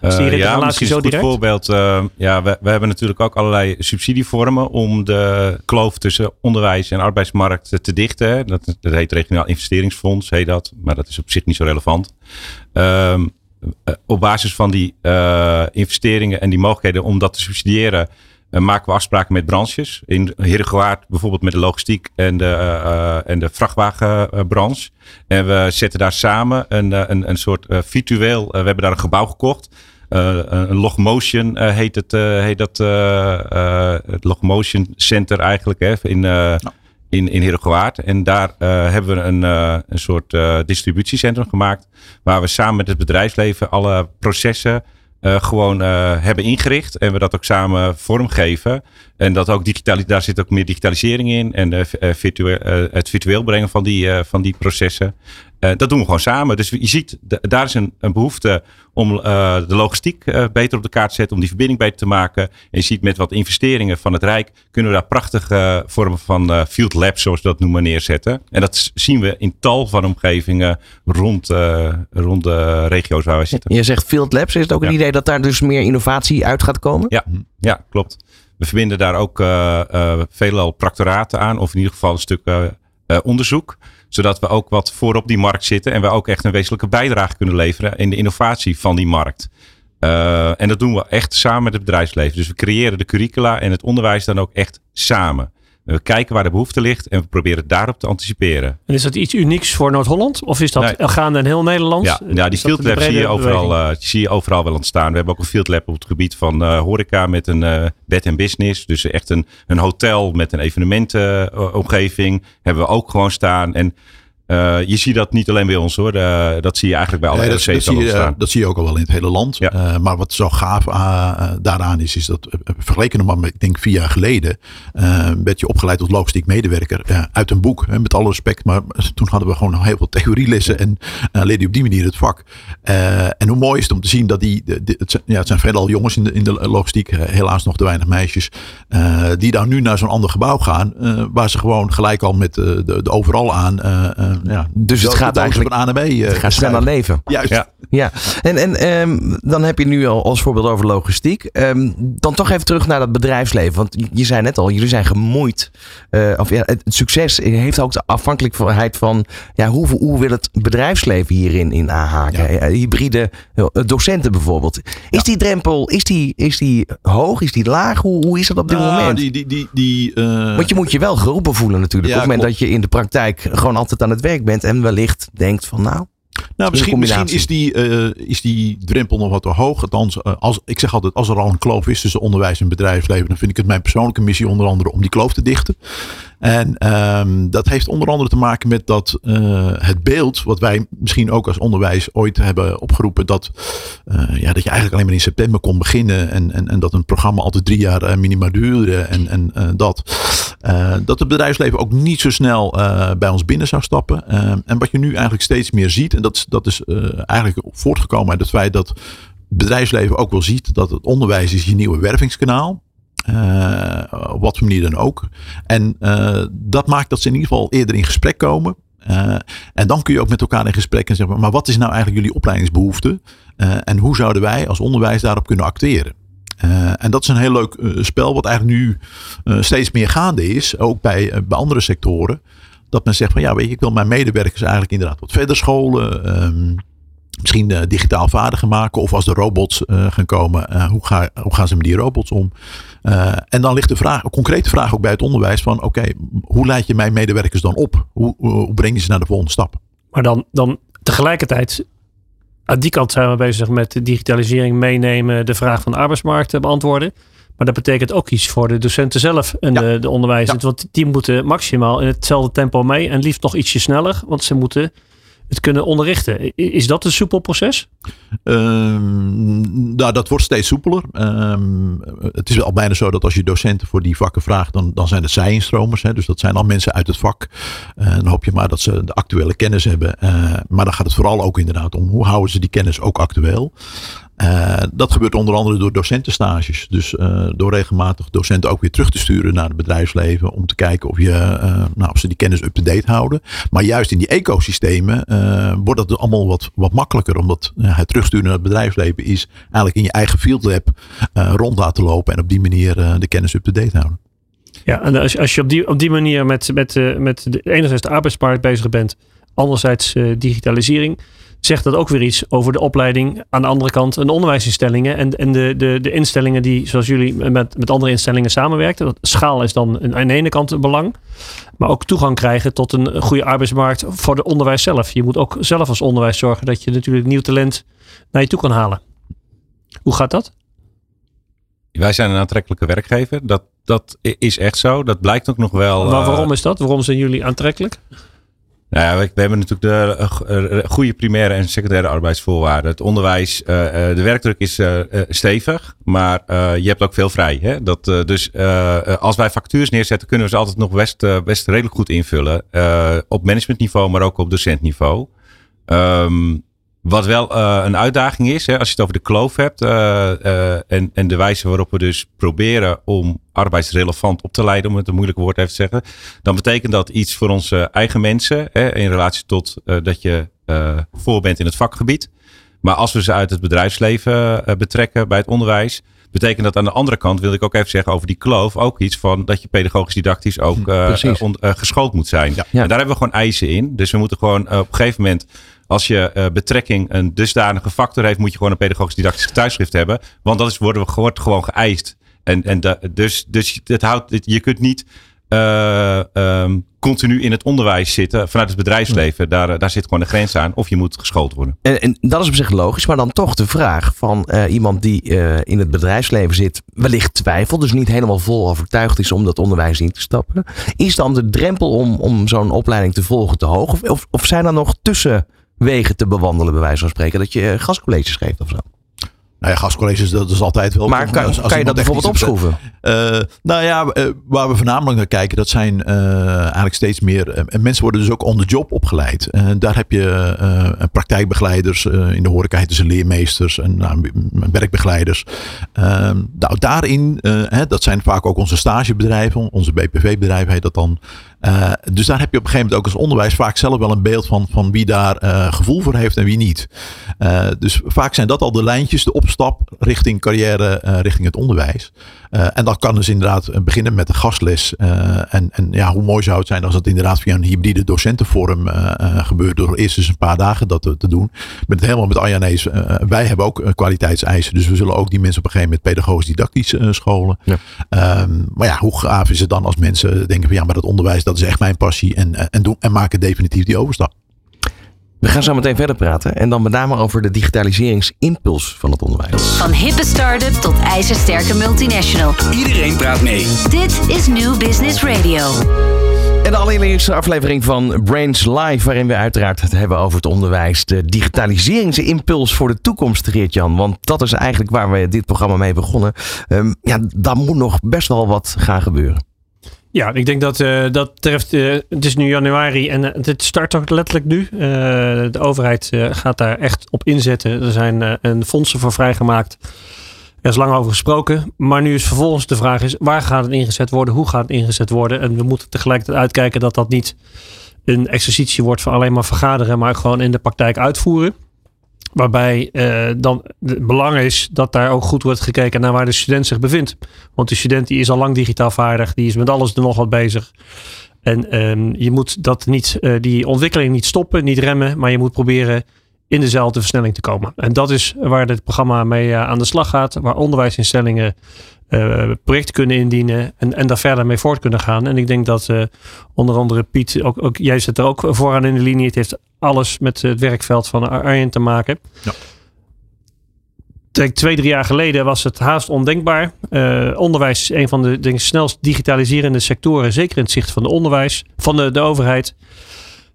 Die ja, relatie zo direct? voorbeeld. Uh, ja, we, we hebben natuurlijk ook allerlei subsidievormen om de kloof tussen onderwijs en arbeidsmarkt te dichten. Dat, dat heet regionaal investeringsfonds, heet dat. Maar dat is op zich niet zo relevant. Um, op basis van die uh, investeringen en die mogelijkheden om dat te subsidiëren, maken we afspraken met branches. In Herengewaard bijvoorbeeld met de logistiek en de, uh, en de vrachtwagenbranche. En we zetten daar samen een, een, een soort virtueel, we hebben daar een gebouw gekocht. een Logmotion heet, het, heet dat, het Logmotion Center eigenlijk hè, in, in, in Herengewaard. En daar hebben we een, een soort distributiecentrum gemaakt. Waar we samen met het bedrijfsleven alle processen uh, gewoon uh, hebben ingericht. En we dat ook samen vormgeven. En dat ook daar zit ook meer digitalisering in. En uh, virtueel, het virtueel brengen van die, van die processen. Dat doen we gewoon samen. Dus je ziet, daar is een, een behoefte om de logistiek beter op de kaart te zetten. Om die verbinding beter te maken. En je ziet met wat investeringen van het Rijk. Kunnen we daar prachtige vormen van field labs, zoals we dat noemen, neerzetten. En dat zien we in tal van omgevingen rond, rond de regio's waar wij zitten. Je zegt field labs. Is het ook een idee dat daar dus meer innovatie uit gaat komen? Ja, ja klopt. We verbinden daar ook uh, uh, veelal practoraten aan, of in ieder geval een stuk uh, onderzoek. Zodat we ook wat voorop die markt zitten en we ook echt een wezenlijke bijdrage kunnen leveren in de innovatie van die markt. en dat doen we echt samen met het bedrijfsleven. Dus we creëren de curricula en het onderwijs dan ook echt samen. We kijken waar de behoefte ligt en we proberen daarop te anticiperen. En is dat iets unieks voor Noord-Holland? Of is dat nee. gaande in heel Nederland? Ja, ja die field lab zie je, overal, uh, zie je overal wel ontstaan. We hebben ook een field lab op het gebied van uh, horeca met een uh, bed and business. Dus echt een, een hotel met een evenementenomgeving hebben we ook gewoon staan. En uh, je ziet dat niet alleen bij ons hoor. Uh, dat zie je eigenlijk bij alle nee, dat, dat, zie je, dat zie je ook al wel in het hele land. Ja. Uh, maar wat zo gaaf daaraan is, is dat vergeleken nog maar met, ik denk vier jaar geleden, werd je opgeleid tot logistiek medewerker uit een boek. met alle respect, maar toen hadden we gewoon heel veel theorielessen en leerde je op die manier het vak. en hoe mooi is het om te zien dat die, de, de, het, zijn, ja, het zijn veelal jongens in de, in de logistiek, helaas nog te weinig meisjes, die dan nu naar zo'n ander gebouw gaan, waar ze gewoon gelijk al met de, de overal aan ja, dus het gaat eigenlijk van A naar B. Uh, het gaat sneller leven. Juist. Ja. ja. En, en um, dan heb je nu al als voorbeeld over logistiek. Um, dan toch even terug naar dat bedrijfsleven. Want je zei net al, jullie zijn gemoeid. Uh, of ja, het, het, succes heeft ook de afhankelijkheid van ja, hoe, hoe wil het bedrijfsleven hierin in aanhaken. Ja. Hybride docenten bijvoorbeeld. Is die drempel is die, is die hoog? Is die laag? Hoe, hoe is dat op dit nou, moment? Die, die, die, die, uh... Want je moet je wel geroepen voelen natuurlijk. op het moment dat je in de praktijk gewoon altijd aan het werk bent en wellicht denkt van nou. Nou, misschien, misschien is, die, uh, is die drempel nog wat te hoog. Althans, uh, als, ik zeg altijd, als er al een kloof is tussen onderwijs en bedrijfsleven, dan vind ik het mijn persoonlijke missie onder andere om die kloof te dichten. En um, dat heeft onder andere te maken met dat uh, het beeld, wat wij misschien ook als onderwijs ooit hebben opgeroepen, dat, ja, dat je eigenlijk alleen maar in september kon beginnen en, en, en dat een programma altijd drie jaar minimaal duurde en, en dat. dat het bedrijfsleven ook niet zo snel bij ons binnen zou stappen. Ehm, en wat je nu eigenlijk steeds meer ziet, en dat, dat is eigenlijk voortgekomen uit het feit dat bedrijfsleven ook wel ziet dat het onderwijs is je nieuwe wervingskanaal. Op wat voor manier dan ook. En uh, dat maakt dat ze in ieder geval eerder in gesprek komen. Uh, en dan kun je ook met elkaar in gesprek en zeggen, maar wat is nou eigenlijk jullie opleidingsbehoefte? en hoe zouden wij als onderwijs daarop kunnen acteren? en dat is een heel leuk spel, wat eigenlijk nu steeds meer gaande is, ook bij, bij andere sectoren. Dat men zegt van ja, weet je, ik wil mijn medewerkers eigenlijk inderdaad wat verder scholen. Um, misschien uh, digitaal vaardiger maken. Of als de robots uh, gaan komen, uh, hoe, ga, hoe gaan ze met die robots om? en dan ligt de vraag, een concrete vraag ook bij het onderwijs van oké, okay, hoe leid je mijn medewerkers dan op? Hoe, hoe breng je ze naar de volgende stap? Maar dan, dan tegelijkertijd, aan die kant zijn we bezig met digitalisering meenemen, de vraag van de arbeidsmarkt beantwoorden. Maar dat betekent ook iets voor de docenten zelf en ja. de, de onderwijzers. Ja. Want die moeten maximaal in hetzelfde tempo mee en liefst nog ietsje sneller. Want ze moeten het kunnen onderrichten. Is dat een soepel proces? Um, nou, dat wordt steeds soepeler. Um, het is al bijna zo dat als je docenten voor die vakken vraagt, dan, dan zijn het zij-instromers. Dus dat zijn al mensen uit het vak. Uh, dan hoop je maar dat ze de actuele kennis hebben. Uh, maar dan gaat het vooral ook inderdaad om hoe houden ze die kennis ook actueel. Uh, dat gebeurt onder andere door docentenstages. Dus uh, door regelmatig docenten ook weer terug te sturen naar het bedrijfsleven. Om te kijken of, je, uh, nou, ze die kennis up-to-date houden. Maar juist in die ecosystemen wordt dat allemaal wat, wat makkelijker. Omdat het terugsturen naar het bedrijfsleven is eigenlijk in je eigen field lab rond laten lopen. En op die manier de kennis up-to-date houden. Ja, en als, als je op die, op die manier met, met, met de, enerzijds de arbeidsmarkt bezig bent. Anderzijds digitalisering zegt dat ook weer iets over de opleiding. Aan de andere kant een onderwijsinstellingen en, en de, de, de instellingen die, zoals jullie met, met andere instellingen samenwerken. Dat schaal is dan aan de ene kant een belang. Maar ook toegang krijgen tot een goede arbeidsmarkt voor de onderwijs zelf. Je moet ook zelf als onderwijs zorgen dat je natuurlijk nieuw talent naar je toe kan halen. Hoe gaat dat? Wij zijn een aantrekkelijke werkgever. Dat, dat is echt zo. Dat blijkt ook nog wel. Maar waarom is dat? Waarom zijn jullie aantrekkelijk? Nou ja, we, hebben natuurlijk de uh, goede primaire en secundaire arbeidsvoorwaarden. Het onderwijs, uh, de werkdruk is stevig, maar je hebt ook veel vrij. Hè? Dat, dus als wij factures neerzetten, kunnen we ze altijd nog best, best redelijk goed invullen. op managementniveau, maar ook op docentniveau. Um, wat wel uh, een uitdaging is, hè, als je het over de kloof hebt uh, uh, en, en de wijze waarop we dus proberen om arbeidsrelevant op te leiden, om het een moeilijk woord even te zeggen, dan betekent dat iets voor onze eigen mensen hè, in relatie tot dat je voor bent in het vakgebied. Maar als we ze uit het bedrijfsleven betrekken bij het onderwijs, betekent dat aan de andere kant, wil ik ook even zeggen over die kloof, ook iets van dat je pedagogisch didactisch ook geschoold moet zijn. Ja. En daar hebben we gewoon eisen in. Dus we moeten gewoon op een gegeven moment als je uh, betrekking een dusdanige factor heeft, moet je gewoon een pedagogisch didactisch getuigschrift hebben. Want dat is, worden, wordt gewoon geëist. En, en da, dus, dus het houdt, je kunt niet uh, um, continu in het onderwijs zitten vanuit het bedrijfsleven. Daar, daar zit gewoon een grens aan. Of je moet geschoold worden. En, en dat is op zich logisch. Maar dan toch de vraag van uh, iemand die uh, in het bedrijfsleven zit. Wellicht twijfelt. Dus niet helemaal vol overtuigd is om dat onderwijs in te stappen. Is dan de drempel om, om zo'n opleiding te volgen te hoog? Of, of, of zijn er nog tussen wegen te bewandelen, bij wijze van spreken. Dat je gastcolleges geeft of zo. Nou ja, gastcolleges, dat is altijd wel. Maar kan, als, kan je dat bijvoorbeeld opschroeven? Uh, nou ja, uh, waar we voornamelijk naar kijken, dat zijn uh, eigenlijk steeds meer. en mensen worden dus ook on the job opgeleid. daar heb je praktijkbegeleiders in de horeca, dus leermeesters en nou, werkbegeleiders. Ehm, nou, daarin, hè, dat zijn vaak ook onze stagebedrijven, onze BPV-bedrijven heet dat dan. Uh, dus daar heb je op een gegeven moment ook als onderwijs vaak zelf wel een beeld van, van wie daar uh, gevoel voor heeft en wie niet. Uh, dus vaak zijn dat al de lijntjes, de opstap richting carrière, richting het onderwijs. en dat kan dus inderdaad beginnen met de gastles. en, en ja, hoe mooi zou het zijn als dat inderdaad via een hybride docentenvorm gebeurt. Door eerst eens een paar dagen dat te, te doen. Ik ben het helemaal met Anja Nees. wij hebben ook kwaliteitseisen. Dus we zullen ook die mensen op een gegeven moment pedagogisch didactisch scholen. Ja. Um, maar ja, hoe gaaf is het dan als mensen denken van ja, maar dat onderwijs dat is echt mijn passie. En, eh, en, doen, en maken definitief die overstap. We gaan zo meteen verder praten. En dan met name over de digitaliseringsimpuls van het onderwijs. Van hippe start-up tot ijzersterke multinational. Iedereen praat mee. Dit is New Business Radio. En de allereerste aflevering van Brains Live, waarin we uiteraard het hebben over het onderwijs. De digitaliseringsimpuls voor de toekomst, Geert-Jan. Want dat is eigenlijk waar we dit programma mee begonnen. Um, ja, daar moet nog best wel wat gaan gebeuren. Ja, ik denk dat uh, dat treft. Uh, het is nu januari en uh, het start ook letterlijk nu. de overheid gaat daar echt op inzetten. Er zijn een fondsen voor vrijgemaakt. Er is lang over gesproken. Maar nu is vervolgens de vraag: is, waar gaat het ingezet worden? Hoe gaat het ingezet worden? En we moeten tegelijkertijd uitkijken dat dat niet een exercitie wordt van alleen maar vergaderen, maar gewoon in de praktijk uitvoeren. Waarbij uh, dan het belang is dat daar ook goed wordt gekeken naar waar de student zich bevindt. Want de student die is al lang digitaal vaardig, die is met alles er nog wat bezig. En um, je moet dat niet, uh, die ontwikkeling niet stoppen, niet remmen, maar je moet proberen in dezelfde versnelling te komen. En dat is waar dit programma mee uh, aan de slag gaat, waar onderwijsinstellingen projecten kunnen indienen en, en daar verder mee voort kunnen gaan. En ik denk dat onder andere Piet, ook, ook, jij zit er ook vooraan in de linie. Het heeft alles met het werkveld van Arjen te maken. Ja. Twee, drie jaar geleden was het haast ondenkbaar. Uh, onderwijs is een van de denk, snelst digitaliserende sectoren, zeker in het zicht van de onderwijs, van de, de overheid.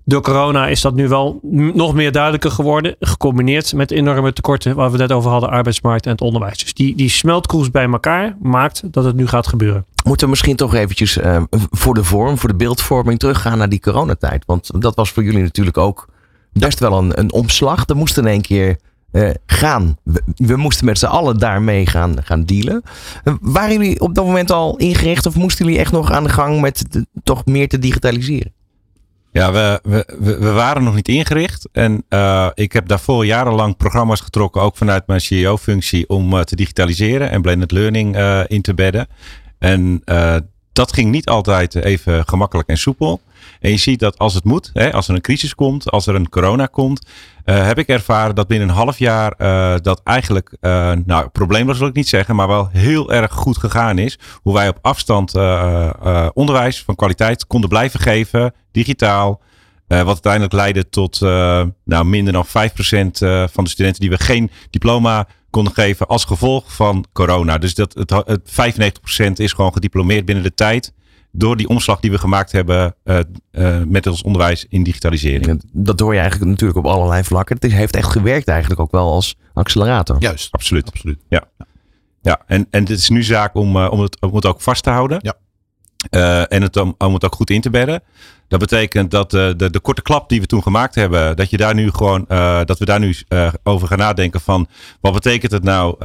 Door corona is dat nu wel nog meer duidelijker geworden. Gecombineerd met enorme tekorten waar we het net over hadden, arbeidsmarkt en het onderwijs. Dus die, die smeltkoers bij elkaar maakt dat het nu gaat gebeuren. Moeten we misschien toch eventjes uh, voor de vorm, voor de beeldvorming teruggaan naar die coronatijd? Want dat was voor jullie natuurlijk ook best wel een, een omslag. Er moest in één keer uh, gaan. We, moesten met z'n allen daarmee gaan, gaan dealen. Uh, waren jullie op dat moment al ingericht of moesten jullie echt nog aan de gang met toch meer te digitaliseren? Ja, we, we, we waren nog niet ingericht. En ik heb daarvoor jarenlang programma's getrokken, ook vanuit mijn CEO-functie, om te digitaliseren en blended learning in te bedden. En dat ging niet altijd even gemakkelijk en soepel. En je ziet dat als het moet, hè, als er een crisis komt, als er een corona komt, uh, heb ik ervaren dat binnen een half jaar uh, dat eigenlijk, uh, nou probleemloos wil ik niet zeggen, maar wel heel erg goed gegaan is. Hoe wij op afstand onderwijs van kwaliteit konden blijven geven, digitaal. wat uiteindelijk leidde tot nou, minder dan 5% van de studenten die we geen diploma konden geven als gevolg van corona. Dus dat het, het 95% is gewoon gediplomeerd binnen de tijd. door die omslag die we gemaakt hebben uh, uh, met ons onderwijs in digitalisering. Dat hoor je eigenlijk natuurlijk op allerlei vlakken. Het heeft echt gewerkt eigenlijk ook wel als accelerator. Juist, absoluut. absoluut. Ja. Ja, en, en het is nu zaak om, om, het, om het ook vast te houden. Ja. Uh, en om, het ook goed in te bedden. Dat betekent dat uh, de, de korte klap die we toen gemaakt hebben, dat je daar nu gewoon, uh, dat we daar nu over gaan nadenken van wat betekent het nou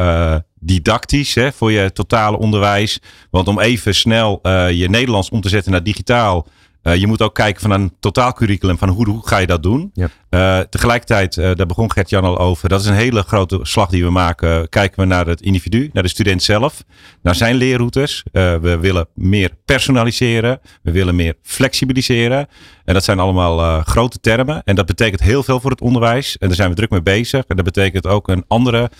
didactisch hè, voor je totale onderwijs. Want om even snel je Nederlands om te zetten naar digitaal, uh, je moet ook kijken van een totaalcurriculum van hoe, hoe ga je dat doen. Uh, tegelijkertijd, uh, daar begon Gert-Jan al over, dat is een hele grote slag die we maken. Kijken we naar het individu, naar de student zelf, naar zijn leerroutes. we willen meer personaliseren, we willen meer flexibiliseren. En dat zijn allemaal grote termen. En dat betekent heel veel voor het onderwijs. En daar zijn we druk mee bezig. En dat betekent ook een andere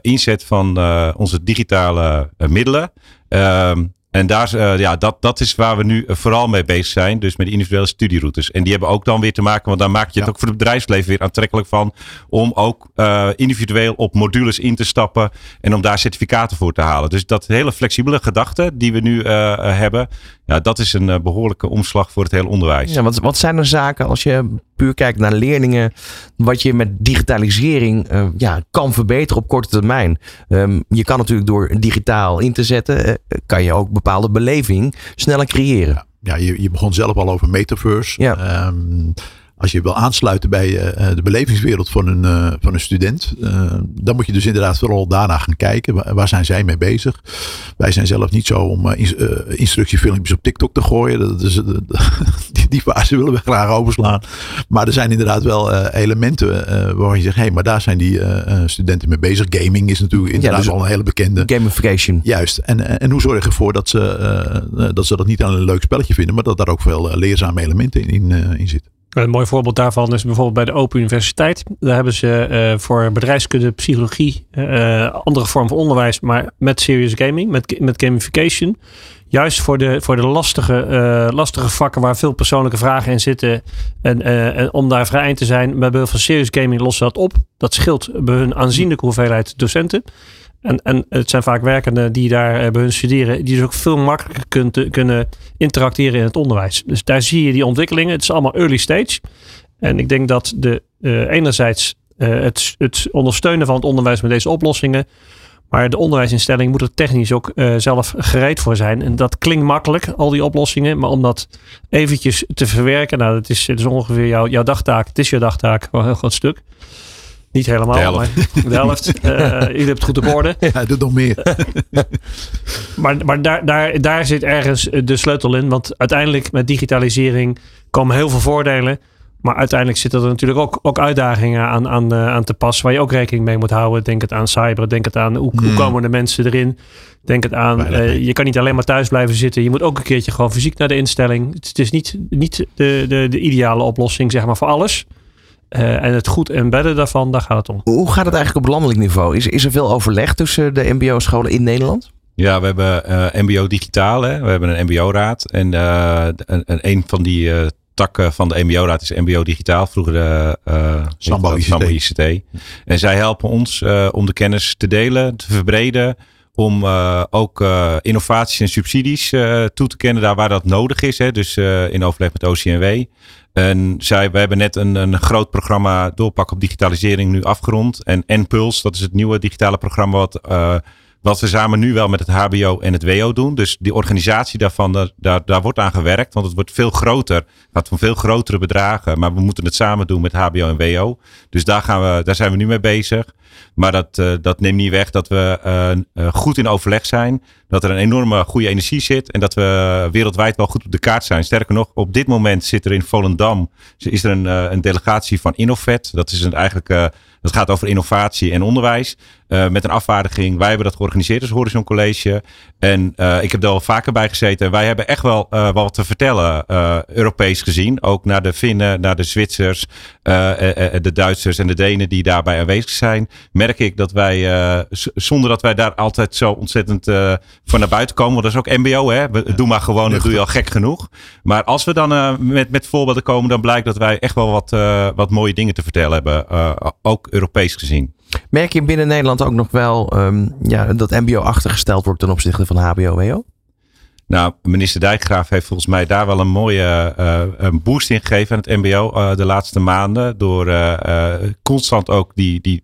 inzet van onze digitale middelen. Ehm, en daar, uh, ja, dat, dat is waar we nu vooral mee bezig zijn. Dus met de individuele studieroutes. En die hebben ook dan weer te maken, want dan maak je het ook voor het bedrijfsleven weer aantrekkelijk van. Om ook uh, individueel op modules in te stappen. En om daar certificaten voor te halen. Dus dat hele flexibele gedachte die we nu uh, hebben. Ja, dat is een behoorlijke omslag voor het hele onderwijs. Ja, wat, wat zijn er zaken als je puur kijkt naar leerlingen. Wat je met digitalisering uh, ja, kan verbeteren op korte termijn. Um, je kan natuurlijk door digitaal in te zetten. Uh, kan je ook bepaalde beleving sneller creëren. Ja, ja je, je begon zelf al over metaverse. Ja. Um, als je wil aansluiten bij uh, de belevingswereld van een, uh, van een student, dan moet je dus inderdaad vooral daarna gaan kijken. Waar, zijn zij mee bezig? Wij zijn zelf niet zo om in, instructiefilmpjes op TikTok te gooien. Dat is, die, die fase willen we graag overslaan. Maar er zijn inderdaad wel elementen waarvan je zegt, hé, hey, maar daar zijn die studenten mee bezig. Gaming is natuurlijk inderdaad ja, dus een hele bekende. Gamification. Juist. En, en hoe zorg je ervoor dat ze, dat ze dat niet alleen een leuk spelletje vinden, maar dat daar ook veel leerzame elementen in, in, in zitten? Een mooi voorbeeld daarvan is bijvoorbeeld bij de Open Universiteit. Daar hebben ze uh, voor bedrijfskunde, psychologie, uh, andere vorm van onderwijs, maar met serious gaming, met, met gamification. Juist voor de, voor de lastige, lastige vakken waar veel persoonlijke vragen in zitten. En, en om daar vrij in te zijn, bij behulp van serious gaming lossen dat op. Dat scheelt bij hun aanzienlijke hoeveelheid docenten. En, en het zijn vaak werkenden die daar bij hun studeren, die dus ook veel makkelijker kunt, kunnen interacteren in het onderwijs. Dus daar zie je die ontwikkelingen. Het is allemaal early stage. En ik denk dat de, uh, enerzijds het, het ondersteunen van het onderwijs met deze oplossingen. Maar de onderwijsinstelling moet er technisch ook zelf gereed voor zijn. En dat klinkt makkelijk, al die oplossingen. Maar om dat eventjes te verwerken, nou, dat is, dat is ongeveer jouw, jouw dagtaak. Het is jouw dagtaak, wel een heel groot stuk. Niet helemaal, de helft. maar de helft. uh, jullie hebben het goed op orde. Ja, doet nog meer. maar maar daar, daar, daar zit ergens de sleutel in. Want uiteindelijk met digitalisering komen heel veel voordelen. Maar uiteindelijk zitten er natuurlijk ook, ook uitdagingen aan, aan, aan te pas. Waar je ook rekening mee moet houden. Denk het aan cyber. Denk het aan hoe, Hmm. hoe komen de mensen erin. Denk het aan. Uh, je kan niet alleen maar thuis blijven zitten. Je moet ook een keertje gewoon fysiek naar de instelling. Het, het is niet, niet de, de, de ideale oplossing zeg maar voor alles. Uh, en het goed embedden daarvan, daar gaat het om. Hoe gaat het eigenlijk op landelijk niveau? Is, is er veel overleg tussen de MBO-scholen in Nederland? Ja, we hebben uh, MBO digitaal. Hè? We hebben een MBO-raad. En, uh, en, en een van die uh, takken van de MBO-raad is MBO digitaal. Vroeger de Sambo ICT. Sambo ICT. En zij helpen ons om de kennis te delen, te verbreden. Om ook innovaties en subsidies toe te kennen daar waar dat nodig is. Hè? Dus in overleg met OCNW. En zij, we hebben net een, een groot programma doorpak op digitalisering nu afgerond. En NPulse, dat is het nieuwe digitale programma wat, uh, wat we samen nu wel met het HBO en het WO doen. Dus die organisatie daarvan, daar, daar, wordt aan gewerkt. Want het wordt veel groter. Gaat van veel grotere bedragen. Maar we moeten het samen doen met HBO en WO. Dus daar, gaan we, daar zijn we nu mee bezig. Maar dat, uh, dat neemt niet weg dat we uh, uh, goed in overleg zijn. Dat er een enorme goede energie zit. En dat we wereldwijd wel goed op de kaart zijn. Sterker nog, op dit moment zit er in Volendam is er een, een delegatie van Innovet. Dat is een, eigenlijk dat gaat over innovatie en onderwijs. Uh, met een afvaardiging. Wij hebben dat georganiseerd als Horizon College. En uh, ik heb er al vaker bij gezeten. Wij hebben echt wel uh, wat te vertellen, Europees gezien. Ook naar de Finnen, naar de Zwitsers, de Duitsers en de Denen die daarbij aanwezig zijn. Merk ik dat wij, zonder dat wij daar altijd zo ontzettend van naar buiten komen. Want dat is ook MBO, hè? We, doe maar gewoon, dat doe je al gek genoeg. Maar als we dan met, met voorbeelden komen, dan blijkt dat wij echt wel wat, wat mooie dingen te vertellen hebben. ook Europees gezien. Merk je binnen Nederland ook nog wel um, ja, dat MBO achtergesteld wordt ten opzichte van HBO-WO? Nou, minister Dijkgraaf heeft volgens mij daar wel een mooie uh, een boost in gegeven aan het MBO uh, de laatste maanden. Door uh, constant ook die, die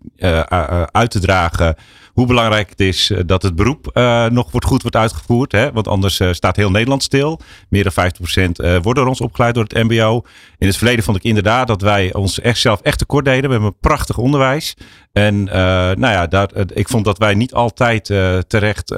uit te dragen hoe belangrijk het is dat het beroep nog wordt goed wordt uitgevoerd. Hè? Want anders staat heel Nederland stil. Meer dan 50% wordt door ons opgeleid door het MBO. In het verleden vond ik inderdaad dat wij ons echt zelf echt tekort deden. We hebben een prachtig onderwijs. En nou ja, ik vond dat wij niet altijd terecht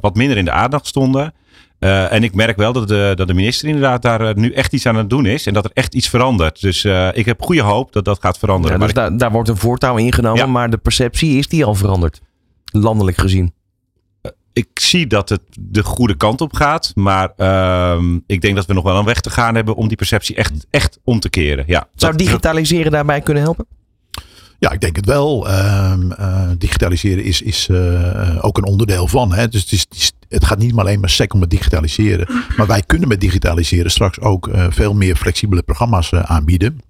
wat minder in de aandacht stonden. Uh, en ik merk wel dat de, dat de minister inderdaad daar uh, nu echt iets aan het doen is. En dat er echt iets verandert. Dus uh, ik heb goede hoop dat dat gaat veranderen. Ja, dus daar, daar wordt een voortouw ingenomen. Ja. Maar de perceptie is die al veranderd. Landelijk gezien. Ik zie dat het de goede kant op gaat. Maar ehm, ik denk dat we nog wel een weg te gaan hebben om die perceptie echt, echt om te keren. Ja, Zou dat, digitaliseren daarbij kunnen helpen? Ja, ik denk het wel. Uh, uh, digitaliseren is, is uh, ook een onderdeel van. Hè. Dus het, is, het gaat niet alleen maar sec om het digitaliseren. Maar wij kunnen met digitaliseren straks ook veel meer flexibele programma's aanbieden.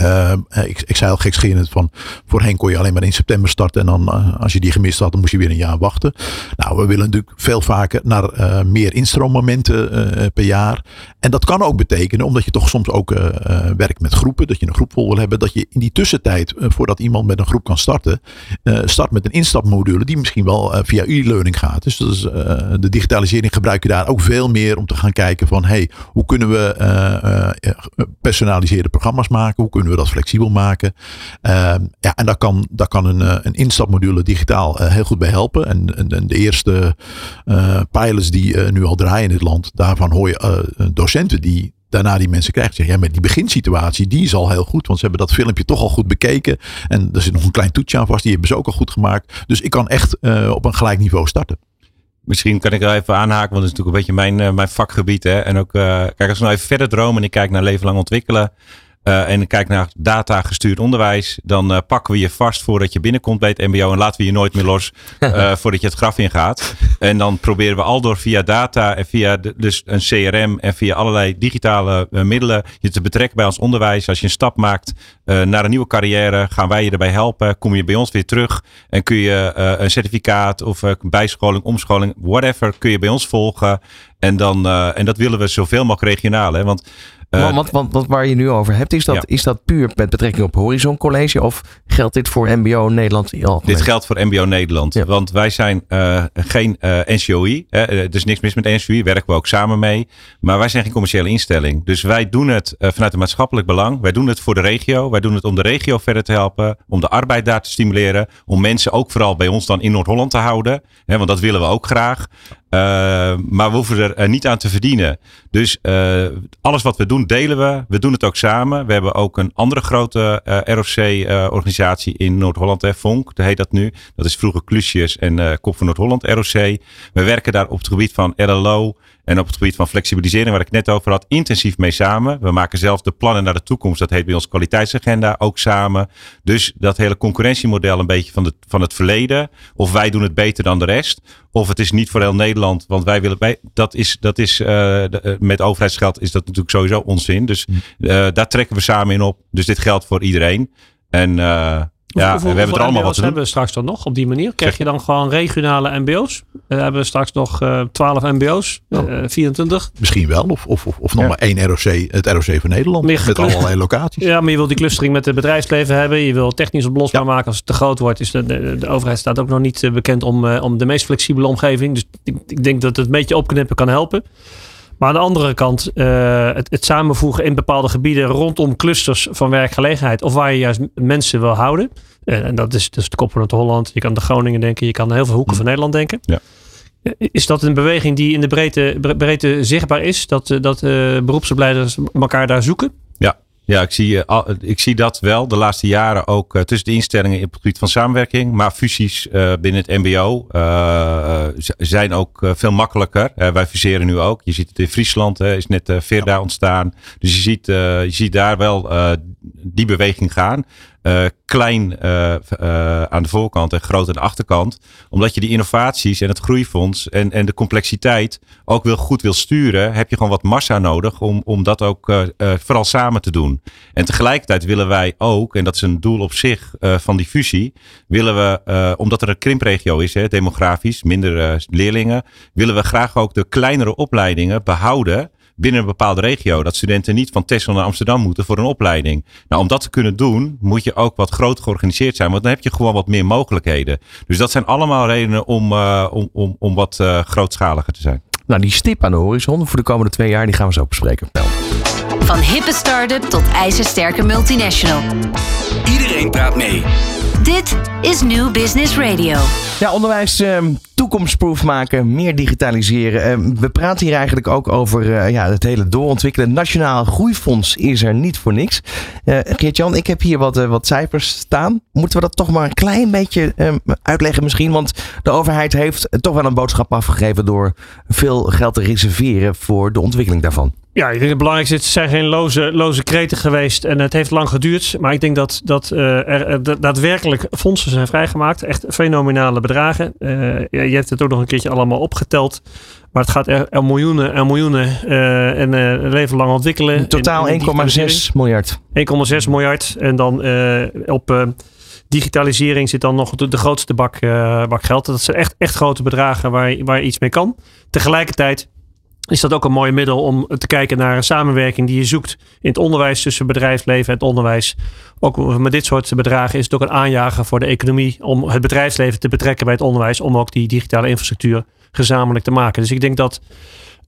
Uh, ik, ik zei al gekscherend van voorheen kon je alleen maar in september starten en dan uh, als je die gemist had dan moest je weer een jaar wachten. Nou we willen natuurlijk veel vaker naar meer instroommomenten per jaar. En dat kan ook betekenen omdat je toch soms ook werkt met groepen, dat je een groep vol wil hebben, dat je in die tussentijd voordat iemand met een groep kan starten, start met een instapmodule die misschien wel via e-learning gaat. Dus, dus de digitalisering gebruik je daar ook veel meer om te gaan kijken van hey, hoe kunnen we personaliseerde programma's maken? Hoe kunnen we dat flexibel maken? Uh, ja, en daar kan, daar kan een, eh, een instapmodule digitaal uh, heel goed bij helpen. En, en, de eerste uh, pilots die nu al draaien in het land, daarvan hoor je docenten die daarna die mensen krijgen. Zeggen, ja, maar die beginsituatie, die is al heel goed. Want ze hebben dat filmpje toch al goed bekeken. En er zit nog een klein toetje aan vast. Die hebben ze ook al goed gemaakt. Dus ik kan echt op een gelijk niveau starten. Misschien kan ik er even aanhaken, want het is natuurlijk een beetje mijn, mijn vakgebied. Hè? En ook, kijk, als we nou even verder dromen en ik kijk naar leven lang ontwikkelen. Uh, en kijk naar data gestuurd onderwijs, dan uh, pakken we je vast voordat je binnenkomt bij het MBO en laten we je nooit meer los uh, voordat je het graf ingaat. En dan proberen we al door via data en via de, dus een CRM en via allerlei digitale middelen je te betrekken bij ons onderwijs. Als je een stap maakt naar een nieuwe carrière, gaan wij je erbij helpen. Kom je bij ons weer terug en kun je een certificaat of bijscholing, omscholing, whatever, kun je bij ons volgen. En, dan, en dat willen we zoveel mogelijk regionaal. Hè? Want uh, want, want, want, waar je nu over hebt, is dat, ja. is dat puur met betrekking op Horizon College of geldt dit voor MBO Nederland? Dit geldt voor MBO Nederland. Ja. Want wij zijn uh, geen uh, NCOI. Hè, er is niks mis met NCOI, werken we ook samen mee. Maar wij zijn geen commerciële instelling. Dus wij doen het vanuit een maatschappelijk belang. Wij doen het voor de regio. Wij doen het om de regio verder te helpen. Om de arbeid daar te stimuleren. Om mensen ook vooral bij ons dan in Noord-Holland te houden. Hè, want dat willen we ook graag. Uh, maar we hoeven er niet aan te verdienen. Dus uh, alles wat we doen, delen we. We doen het ook samen. We hebben ook een andere grote ROC-organisatie in Noord-Holland, FONK, dat heet dat nu. Dat is vroeger Klusjes en Kop van Noord-Holland, ROC. We werken daar op het gebied van LLO en op het gebied van flexibilisering, waar ik net over had, intensief mee samen. We maken zelf de plannen naar de toekomst. Dat heet bij ons kwaliteitsagenda ook samen. Dus dat hele concurrentiemodel een beetje van, de, van het verleden. Of wij doen het beter dan de rest. Of het is niet voor heel Nederland, want wij willen bij. Dat is, dat is uh, de, met overheidsgeld is dat natuurlijk sowieso onzin. Dus uh, daar trekken we samen in op. Dus dit geldt voor iedereen. En uh, ja, we hebben er allemaal wat te hebben we straks dan nog op die manier? Krijg je dan gewoon regionale MBO's? We hebben straks nog uh, 12 MBO's, uh, 24. Misschien wel, of, of, of, of nog ja. maar één ROC, het ROC van Nederland. Meer met allerlei locaties. Ja, maar je wilt die clustering met het bedrijfsleven hebben. Je wil technisch oplosbaar ja. maken als het te groot wordt. Is de, de, de overheid staat ook nog niet bekend om, uh, om de meest flexibele omgeving. Dus ik, ik denk dat het een beetje opknippen kan helpen. Maar aan de andere kant, uh, het, het, samenvoegen in bepaalde gebieden rondom clusters van werkgelegenheid. Of waar je juist mensen wil houden. Uh, en dat is dus de kop van het Holland. Je kan de Groningen denken. Je kan heel veel hoeken van Nederland denken. Ja. Is dat een beweging die in de breedte, breedte zichtbaar is? Dat, dat beroepsopleiders elkaar daar zoeken? Ja, ja, ik zie, uh, ik zie dat wel de laatste jaren ook uh, tussen de instellingen op het gebied van samenwerking. Maar fusies uh, binnen het MBO zijn ook veel makkelijker. wij fuseren nu ook. Je ziet het in Friesland, is net Verda ontstaan. Dus je ziet, je ziet daar wel die beweging gaan. Uh, klein uh, uh, aan de voorkant en groot aan de achterkant. Omdat je die innovaties en het groeifonds en, en de complexiteit ook wil, goed wil sturen, heb je gewoon wat massa nodig om, om dat ook vooral samen te doen. En tegelijkertijd willen wij ook, en dat is een doel op zich van die fusie, willen we, omdat er een krimpregio is, hè, demografisch, minder leerlingen, willen we graag ook de kleinere opleidingen behouden binnen een bepaalde regio. Dat studenten niet van Texel naar Amsterdam moeten voor een opleiding. Nou, om dat te kunnen doen, moet je ook wat groter georganiseerd zijn. Want dan heb je gewoon wat meer mogelijkheden. Dus dat zijn allemaal redenen om, om, om, om wat grootschaliger te zijn. Nou, die stip aan de horizon voor de komende twee jaar, die gaan we zo bespreken. Van hippe start-up tot ijzersterke multinational. Iedereen praat mee. Dit is New Business Radio. Ja, onderwijs uh, toekomstproof maken, meer digitaliseren. Uh, we praten hier eigenlijk ook over uh, ja, het hele doorontwikkelen. Nationaal Groeifonds is er niet voor niks. Uh, Geert-Jan, ik heb hier wat, wat cijfers staan. Moeten we dat toch maar een klein beetje ehm, uitleggen misschien? Want de overheid heeft toch wel een boodschap afgegeven door veel geld te reserveren voor de ontwikkeling daarvan. Ja, ik denk het belangrijkste is, het zijn geen loze, loze kreten geweest en het heeft lang geduurd. Maar ik denk dat, dat er daadwerkelijk fondsen zijn vrijgemaakt. Echt fenomenale bedragen. Uh, je hebt het ook nog een keertje allemaal opgeteld. Maar het gaat er, er miljoenen en miljoenen uh, en uh, leven lang ontwikkelen. In totaal 1,6 miljard. 1,6 miljard. En dan op digitalisering zit dan nog de, de grootste bak, bak geld. Dat zijn echt, echt grote bedragen waar, waar je iets mee kan. Tegelijkertijd is dat ook een mooi middel om te kijken naar een samenwerking die je zoekt in het onderwijs tussen bedrijfsleven en het onderwijs. Ook met dit soort bedragen is het ook een aanjager voor de economie om het bedrijfsleven te betrekken bij het onderwijs, om ook die digitale infrastructuur gezamenlijk te maken. Dus ik denk dat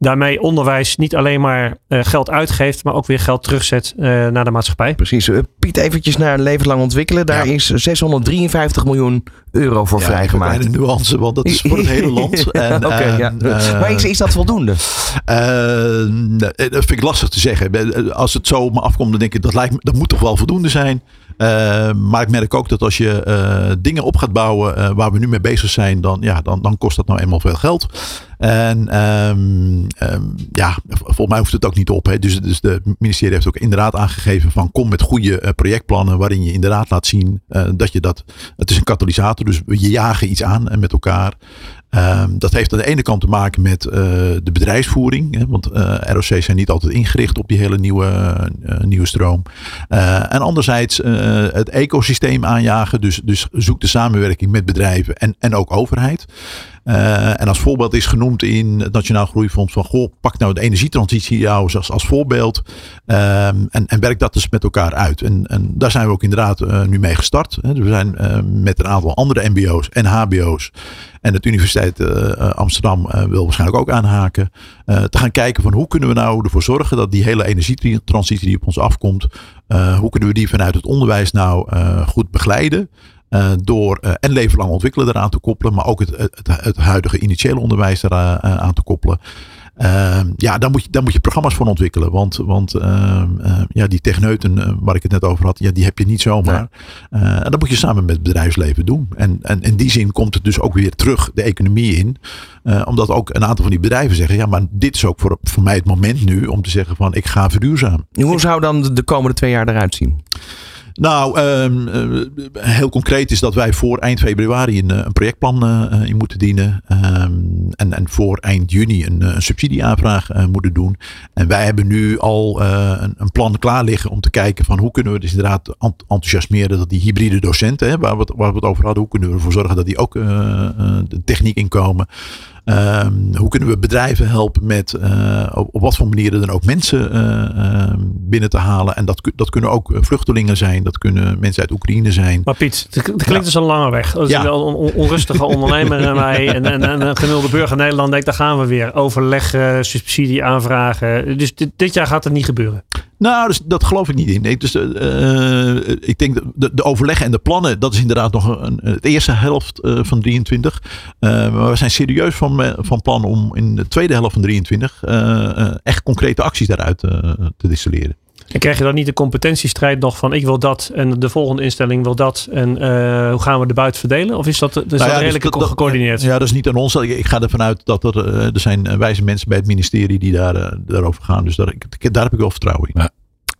daarmee onderwijs niet alleen maar uh, geld uitgeeft, maar ook weer geld terugzet uh, naar de maatschappij. Precies. Uh, Piet, eventjes naar levenslang ontwikkelen. Daar ja. is 653 miljoen euro voor ja, vrijgemaakt. Een nuance, want dat is voor het hele land. En, okay, ja. maar is, is dat voldoende? dat vind ik lastig te zeggen. Als het zo op me afkomt, dan denk ik dat, lijkt, dat moet toch wel voldoende zijn. Uh, maar ik merk ook dat als je uh, dingen op gaat bouwen uh, waar we nu mee bezig zijn, dan, ja, dan, dan kost dat nou eenmaal veel geld. En um, um, ja, volgens mij hoeft het ook niet op. Hè. Dus, dus de ministerie heeft ook inderdaad aangegeven van kom met goede projectplannen waarin je inderdaad laat zien dat je dat. Het is een katalysator, dus je jagen iets aan en met elkaar. Um, dat heeft aan de ene kant te maken met uh, de bedrijfsvoering. Hè, want uh, ROC's zijn niet altijd ingericht op die hele nieuwe, uh, nieuwe stroom. en anderzijds het ecosysteem aanjagen. Dus, dus zoek de samenwerking met bedrijven en, en ook overheid. Uh, en als voorbeeld is genoemd in het Nationaal Groeifonds van goh, pak nou de energietransitie jou als, als voorbeeld um, en, en werk dat dus met elkaar uit. En, en daar zijn we ook inderdaad uh, nu mee gestart. Hè. We zijn uh, met een aantal andere MBO's en HBO's en de Universiteit Amsterdam wil waarschijnlijk ook aanhaken. te gaan kijken van hoe kunnen we nou ervoor zorgen dat die hele energietransitie die op ons afkomt, hoe kunnen we die vanuit het onderwijs nou goed begeleiden. Uh, door uh, en leven lang ontwikkelen eraan te koppelen, maar ook het, het, het huidige initiële onderwijs eraan aan te koppelen. Ehm, ja, daar moet, je, daar moet je programma's voor ontwikkelen. Want, want ehm, ja, die techneuten waar ik het net over had, ja, die heb je niet zomaar. Nee. en dat moet je samen met het bedrijfsleven doen. En, en in die zin komt het dus ook weer terug de economie in. omdat ook een aantal van die bedrijven zeggen, ja, maar dit is ook voor, voor mij het moment nu om te zeggen van ik ga verduurzamen. Hoe zou dan de komende twee jaar eruit zien? Nou, um, uh, heel concreet is dat wij voor eind februari een, een projectplan uh, in moeten dienen. Um, en, en voor eind juni een, subsidieaanvraag moeten doen. En wij hebben nu al een, een, plan klaar liggen om te kijken van hoe kunnen we dus inderdaad enthousiasmeren dat die hybride docenten, hè, waar, we het, waar we het over hadden, hoe kunnen we ervoor zorgen dat die ook de techniek inkomen. Um, hoe kunnen we bedrijven helpen met uh, op, wat voor manieren dan ook mensen uh, binnen te halen. En dat, dat kunnen ook vluchtelingen zijn, dat kunnen mensen uit Oekraïne zijn. Maar Piet, het klinkt ja. dus een lange weg. Ja. een on, onrustige ondernemer en mij en, en, en een gemiddelde burger Nederland denkt, daar gaan we weer. Overleg, subsidie aanvragen. Dus dit, dit jaar gaat het niet gebeuren. Nou, dus, dat geloof ik niet in. Nee, dus, uh, ik denk de, de overleggen en de plannen, dat is inderdaad nog een, het eerste helft uh, van 23. Uh, maar we zijn serieus van, van plan om in de tweede helft van 23 echt concrete acties daaruit te distilleren. En krijg je dan niet de competentiestrijd nog van ik wil dat en de volgende instelling wil dat en uh, hoe gaan we de buiten verdelen? Of is dat, is nou ja, dat redelijk dus gecoördineerd? Ja, dat is niet aan ons. Ik ga ervan uit dat er, er zijn wijze mensen bij het ministerie die daar, daarover gaan. Dus daar, daar heb ik wel vertrouwen in. Ja.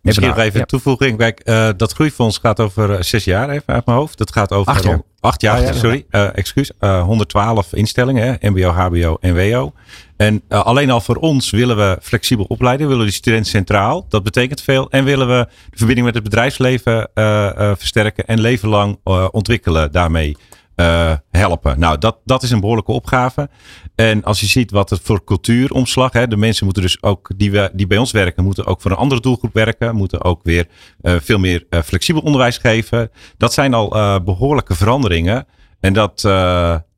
Misschien nog even een toevoeging. Kijk, eh, dat groeifonds gaat over eh, zes jaar, even uit mijn hoofd. Dat gaat over Acht jaar. acht jaar, ja, ja. sorry, eh, excuus. Eh, 112 instellingen, hè, MBO, HBO en WO. En eh, alleen al voor ons willen we flexibel opleiden, willen we de student centraal. Dat betekent veel. En willen we de verbinding met het bedrijfsleven eh, eh, versterken en leven lang eh, ontwikkelen daarmee. eh, helpen. Nou, dat, dat is een behoorlijke opgave. En als je ziet wat het voor cultuuromslag, hè, de mensen moeten dus ook, die, we, die bij ons werken, moeten ook voor een andere doelgroep werken, moeten ook weer eh, veel meer eh, flexibel onderwijs geven. Dat zijn al eh, behoorlijke veranderingen. En dat,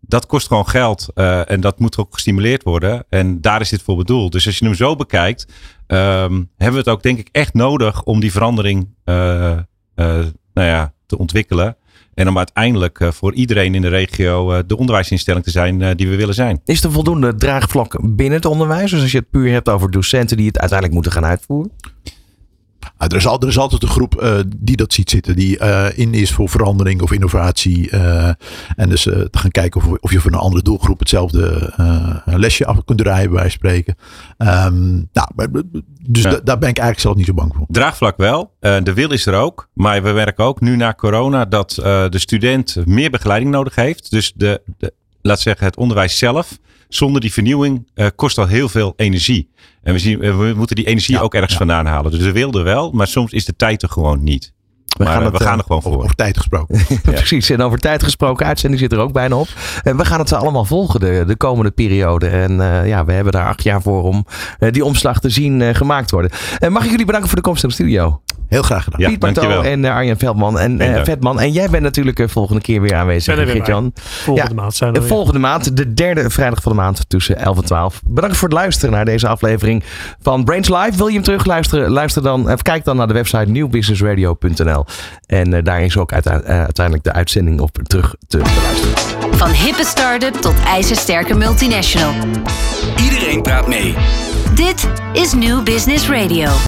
dat kost gewoon geld en dat moet ook gestimuleerd worden. En daar is dit voor bedoeld. Dus als je hem zo bekijkt, ehm, hebben we het ook denk ik echt nodig om die verandering nou ja, te ontwikkelen. En om uiteindelijk eh, voor iedereen in de regio eh, de onderwijsinstelling te zijn eh, die we willen zijn. Is er voldoende draagvlak binnen het onderwijs? Dus als je het puur hebt over docenten die het uiteindelijk moeten gaan uitvoeren? Ah, er, is al, er is altijd een groep eh, die dat ziet zitten. Die eh, in is voor verandering of innovatie. eh, en dus te gaan kijken of, of je voor een andere doelgroep hetzelfde lesje af kunt draaien, bij spreken. Ehm, nou, dus Ja. da- daar ben ik eigenlijk zelf niet zo bang voor. Draagvlak wel. De wil is er ook. Maar we merken ook nu na corona dat de student meer begeleiding nodig heeft. Dus de, de, laat zeggen, het onderwijs zelf. Zonder die vernieuwing eh, kost al heel veel energie. En we, zien, we moeten die energie Ja, ook ergens ja. vandaan halen. Dus de wil er wel, maar soms is de tijd er gewoon niet. We maar gaan eh, het, we gaan eh, er gewoon Over, voor. over tijd gesproken. Precies, en over tijd gesproken, uitzending zit er ook bijna op. En we gaan het allemaal volgen de, de komende periode. En eh, ja, we hebben daar acht jaar voor om eh, die omslag te zien eh, gemaakt worden. En mag ik jullie bedanken voor de komst in de studio? Heel graag gedaan. Ja, Piet Barto dankjewel. en eh, Arjen Veldman en eh, dank. Vetman. En jij bent natuurlijk eh, volgende keer weer aanwezig, Ben er weer Gert-Jan. Volgende Ja, maand zijn we volgende maand, de derde vrijdag van de maand tussen 11 en 12. Bedankt voor het luisteren naar deze aflevering van Brains Live. Wil je hem terugluisteren? Luister dan, of kijk dan naar de website nieuwbusinessradio.nl. En daar is ook uite- uiteindelijk de uitzending op terug te beluisteren. Van hippe start-up tot ijzersterke multinational. Iedereen praat mee. Dit is New Business Radio.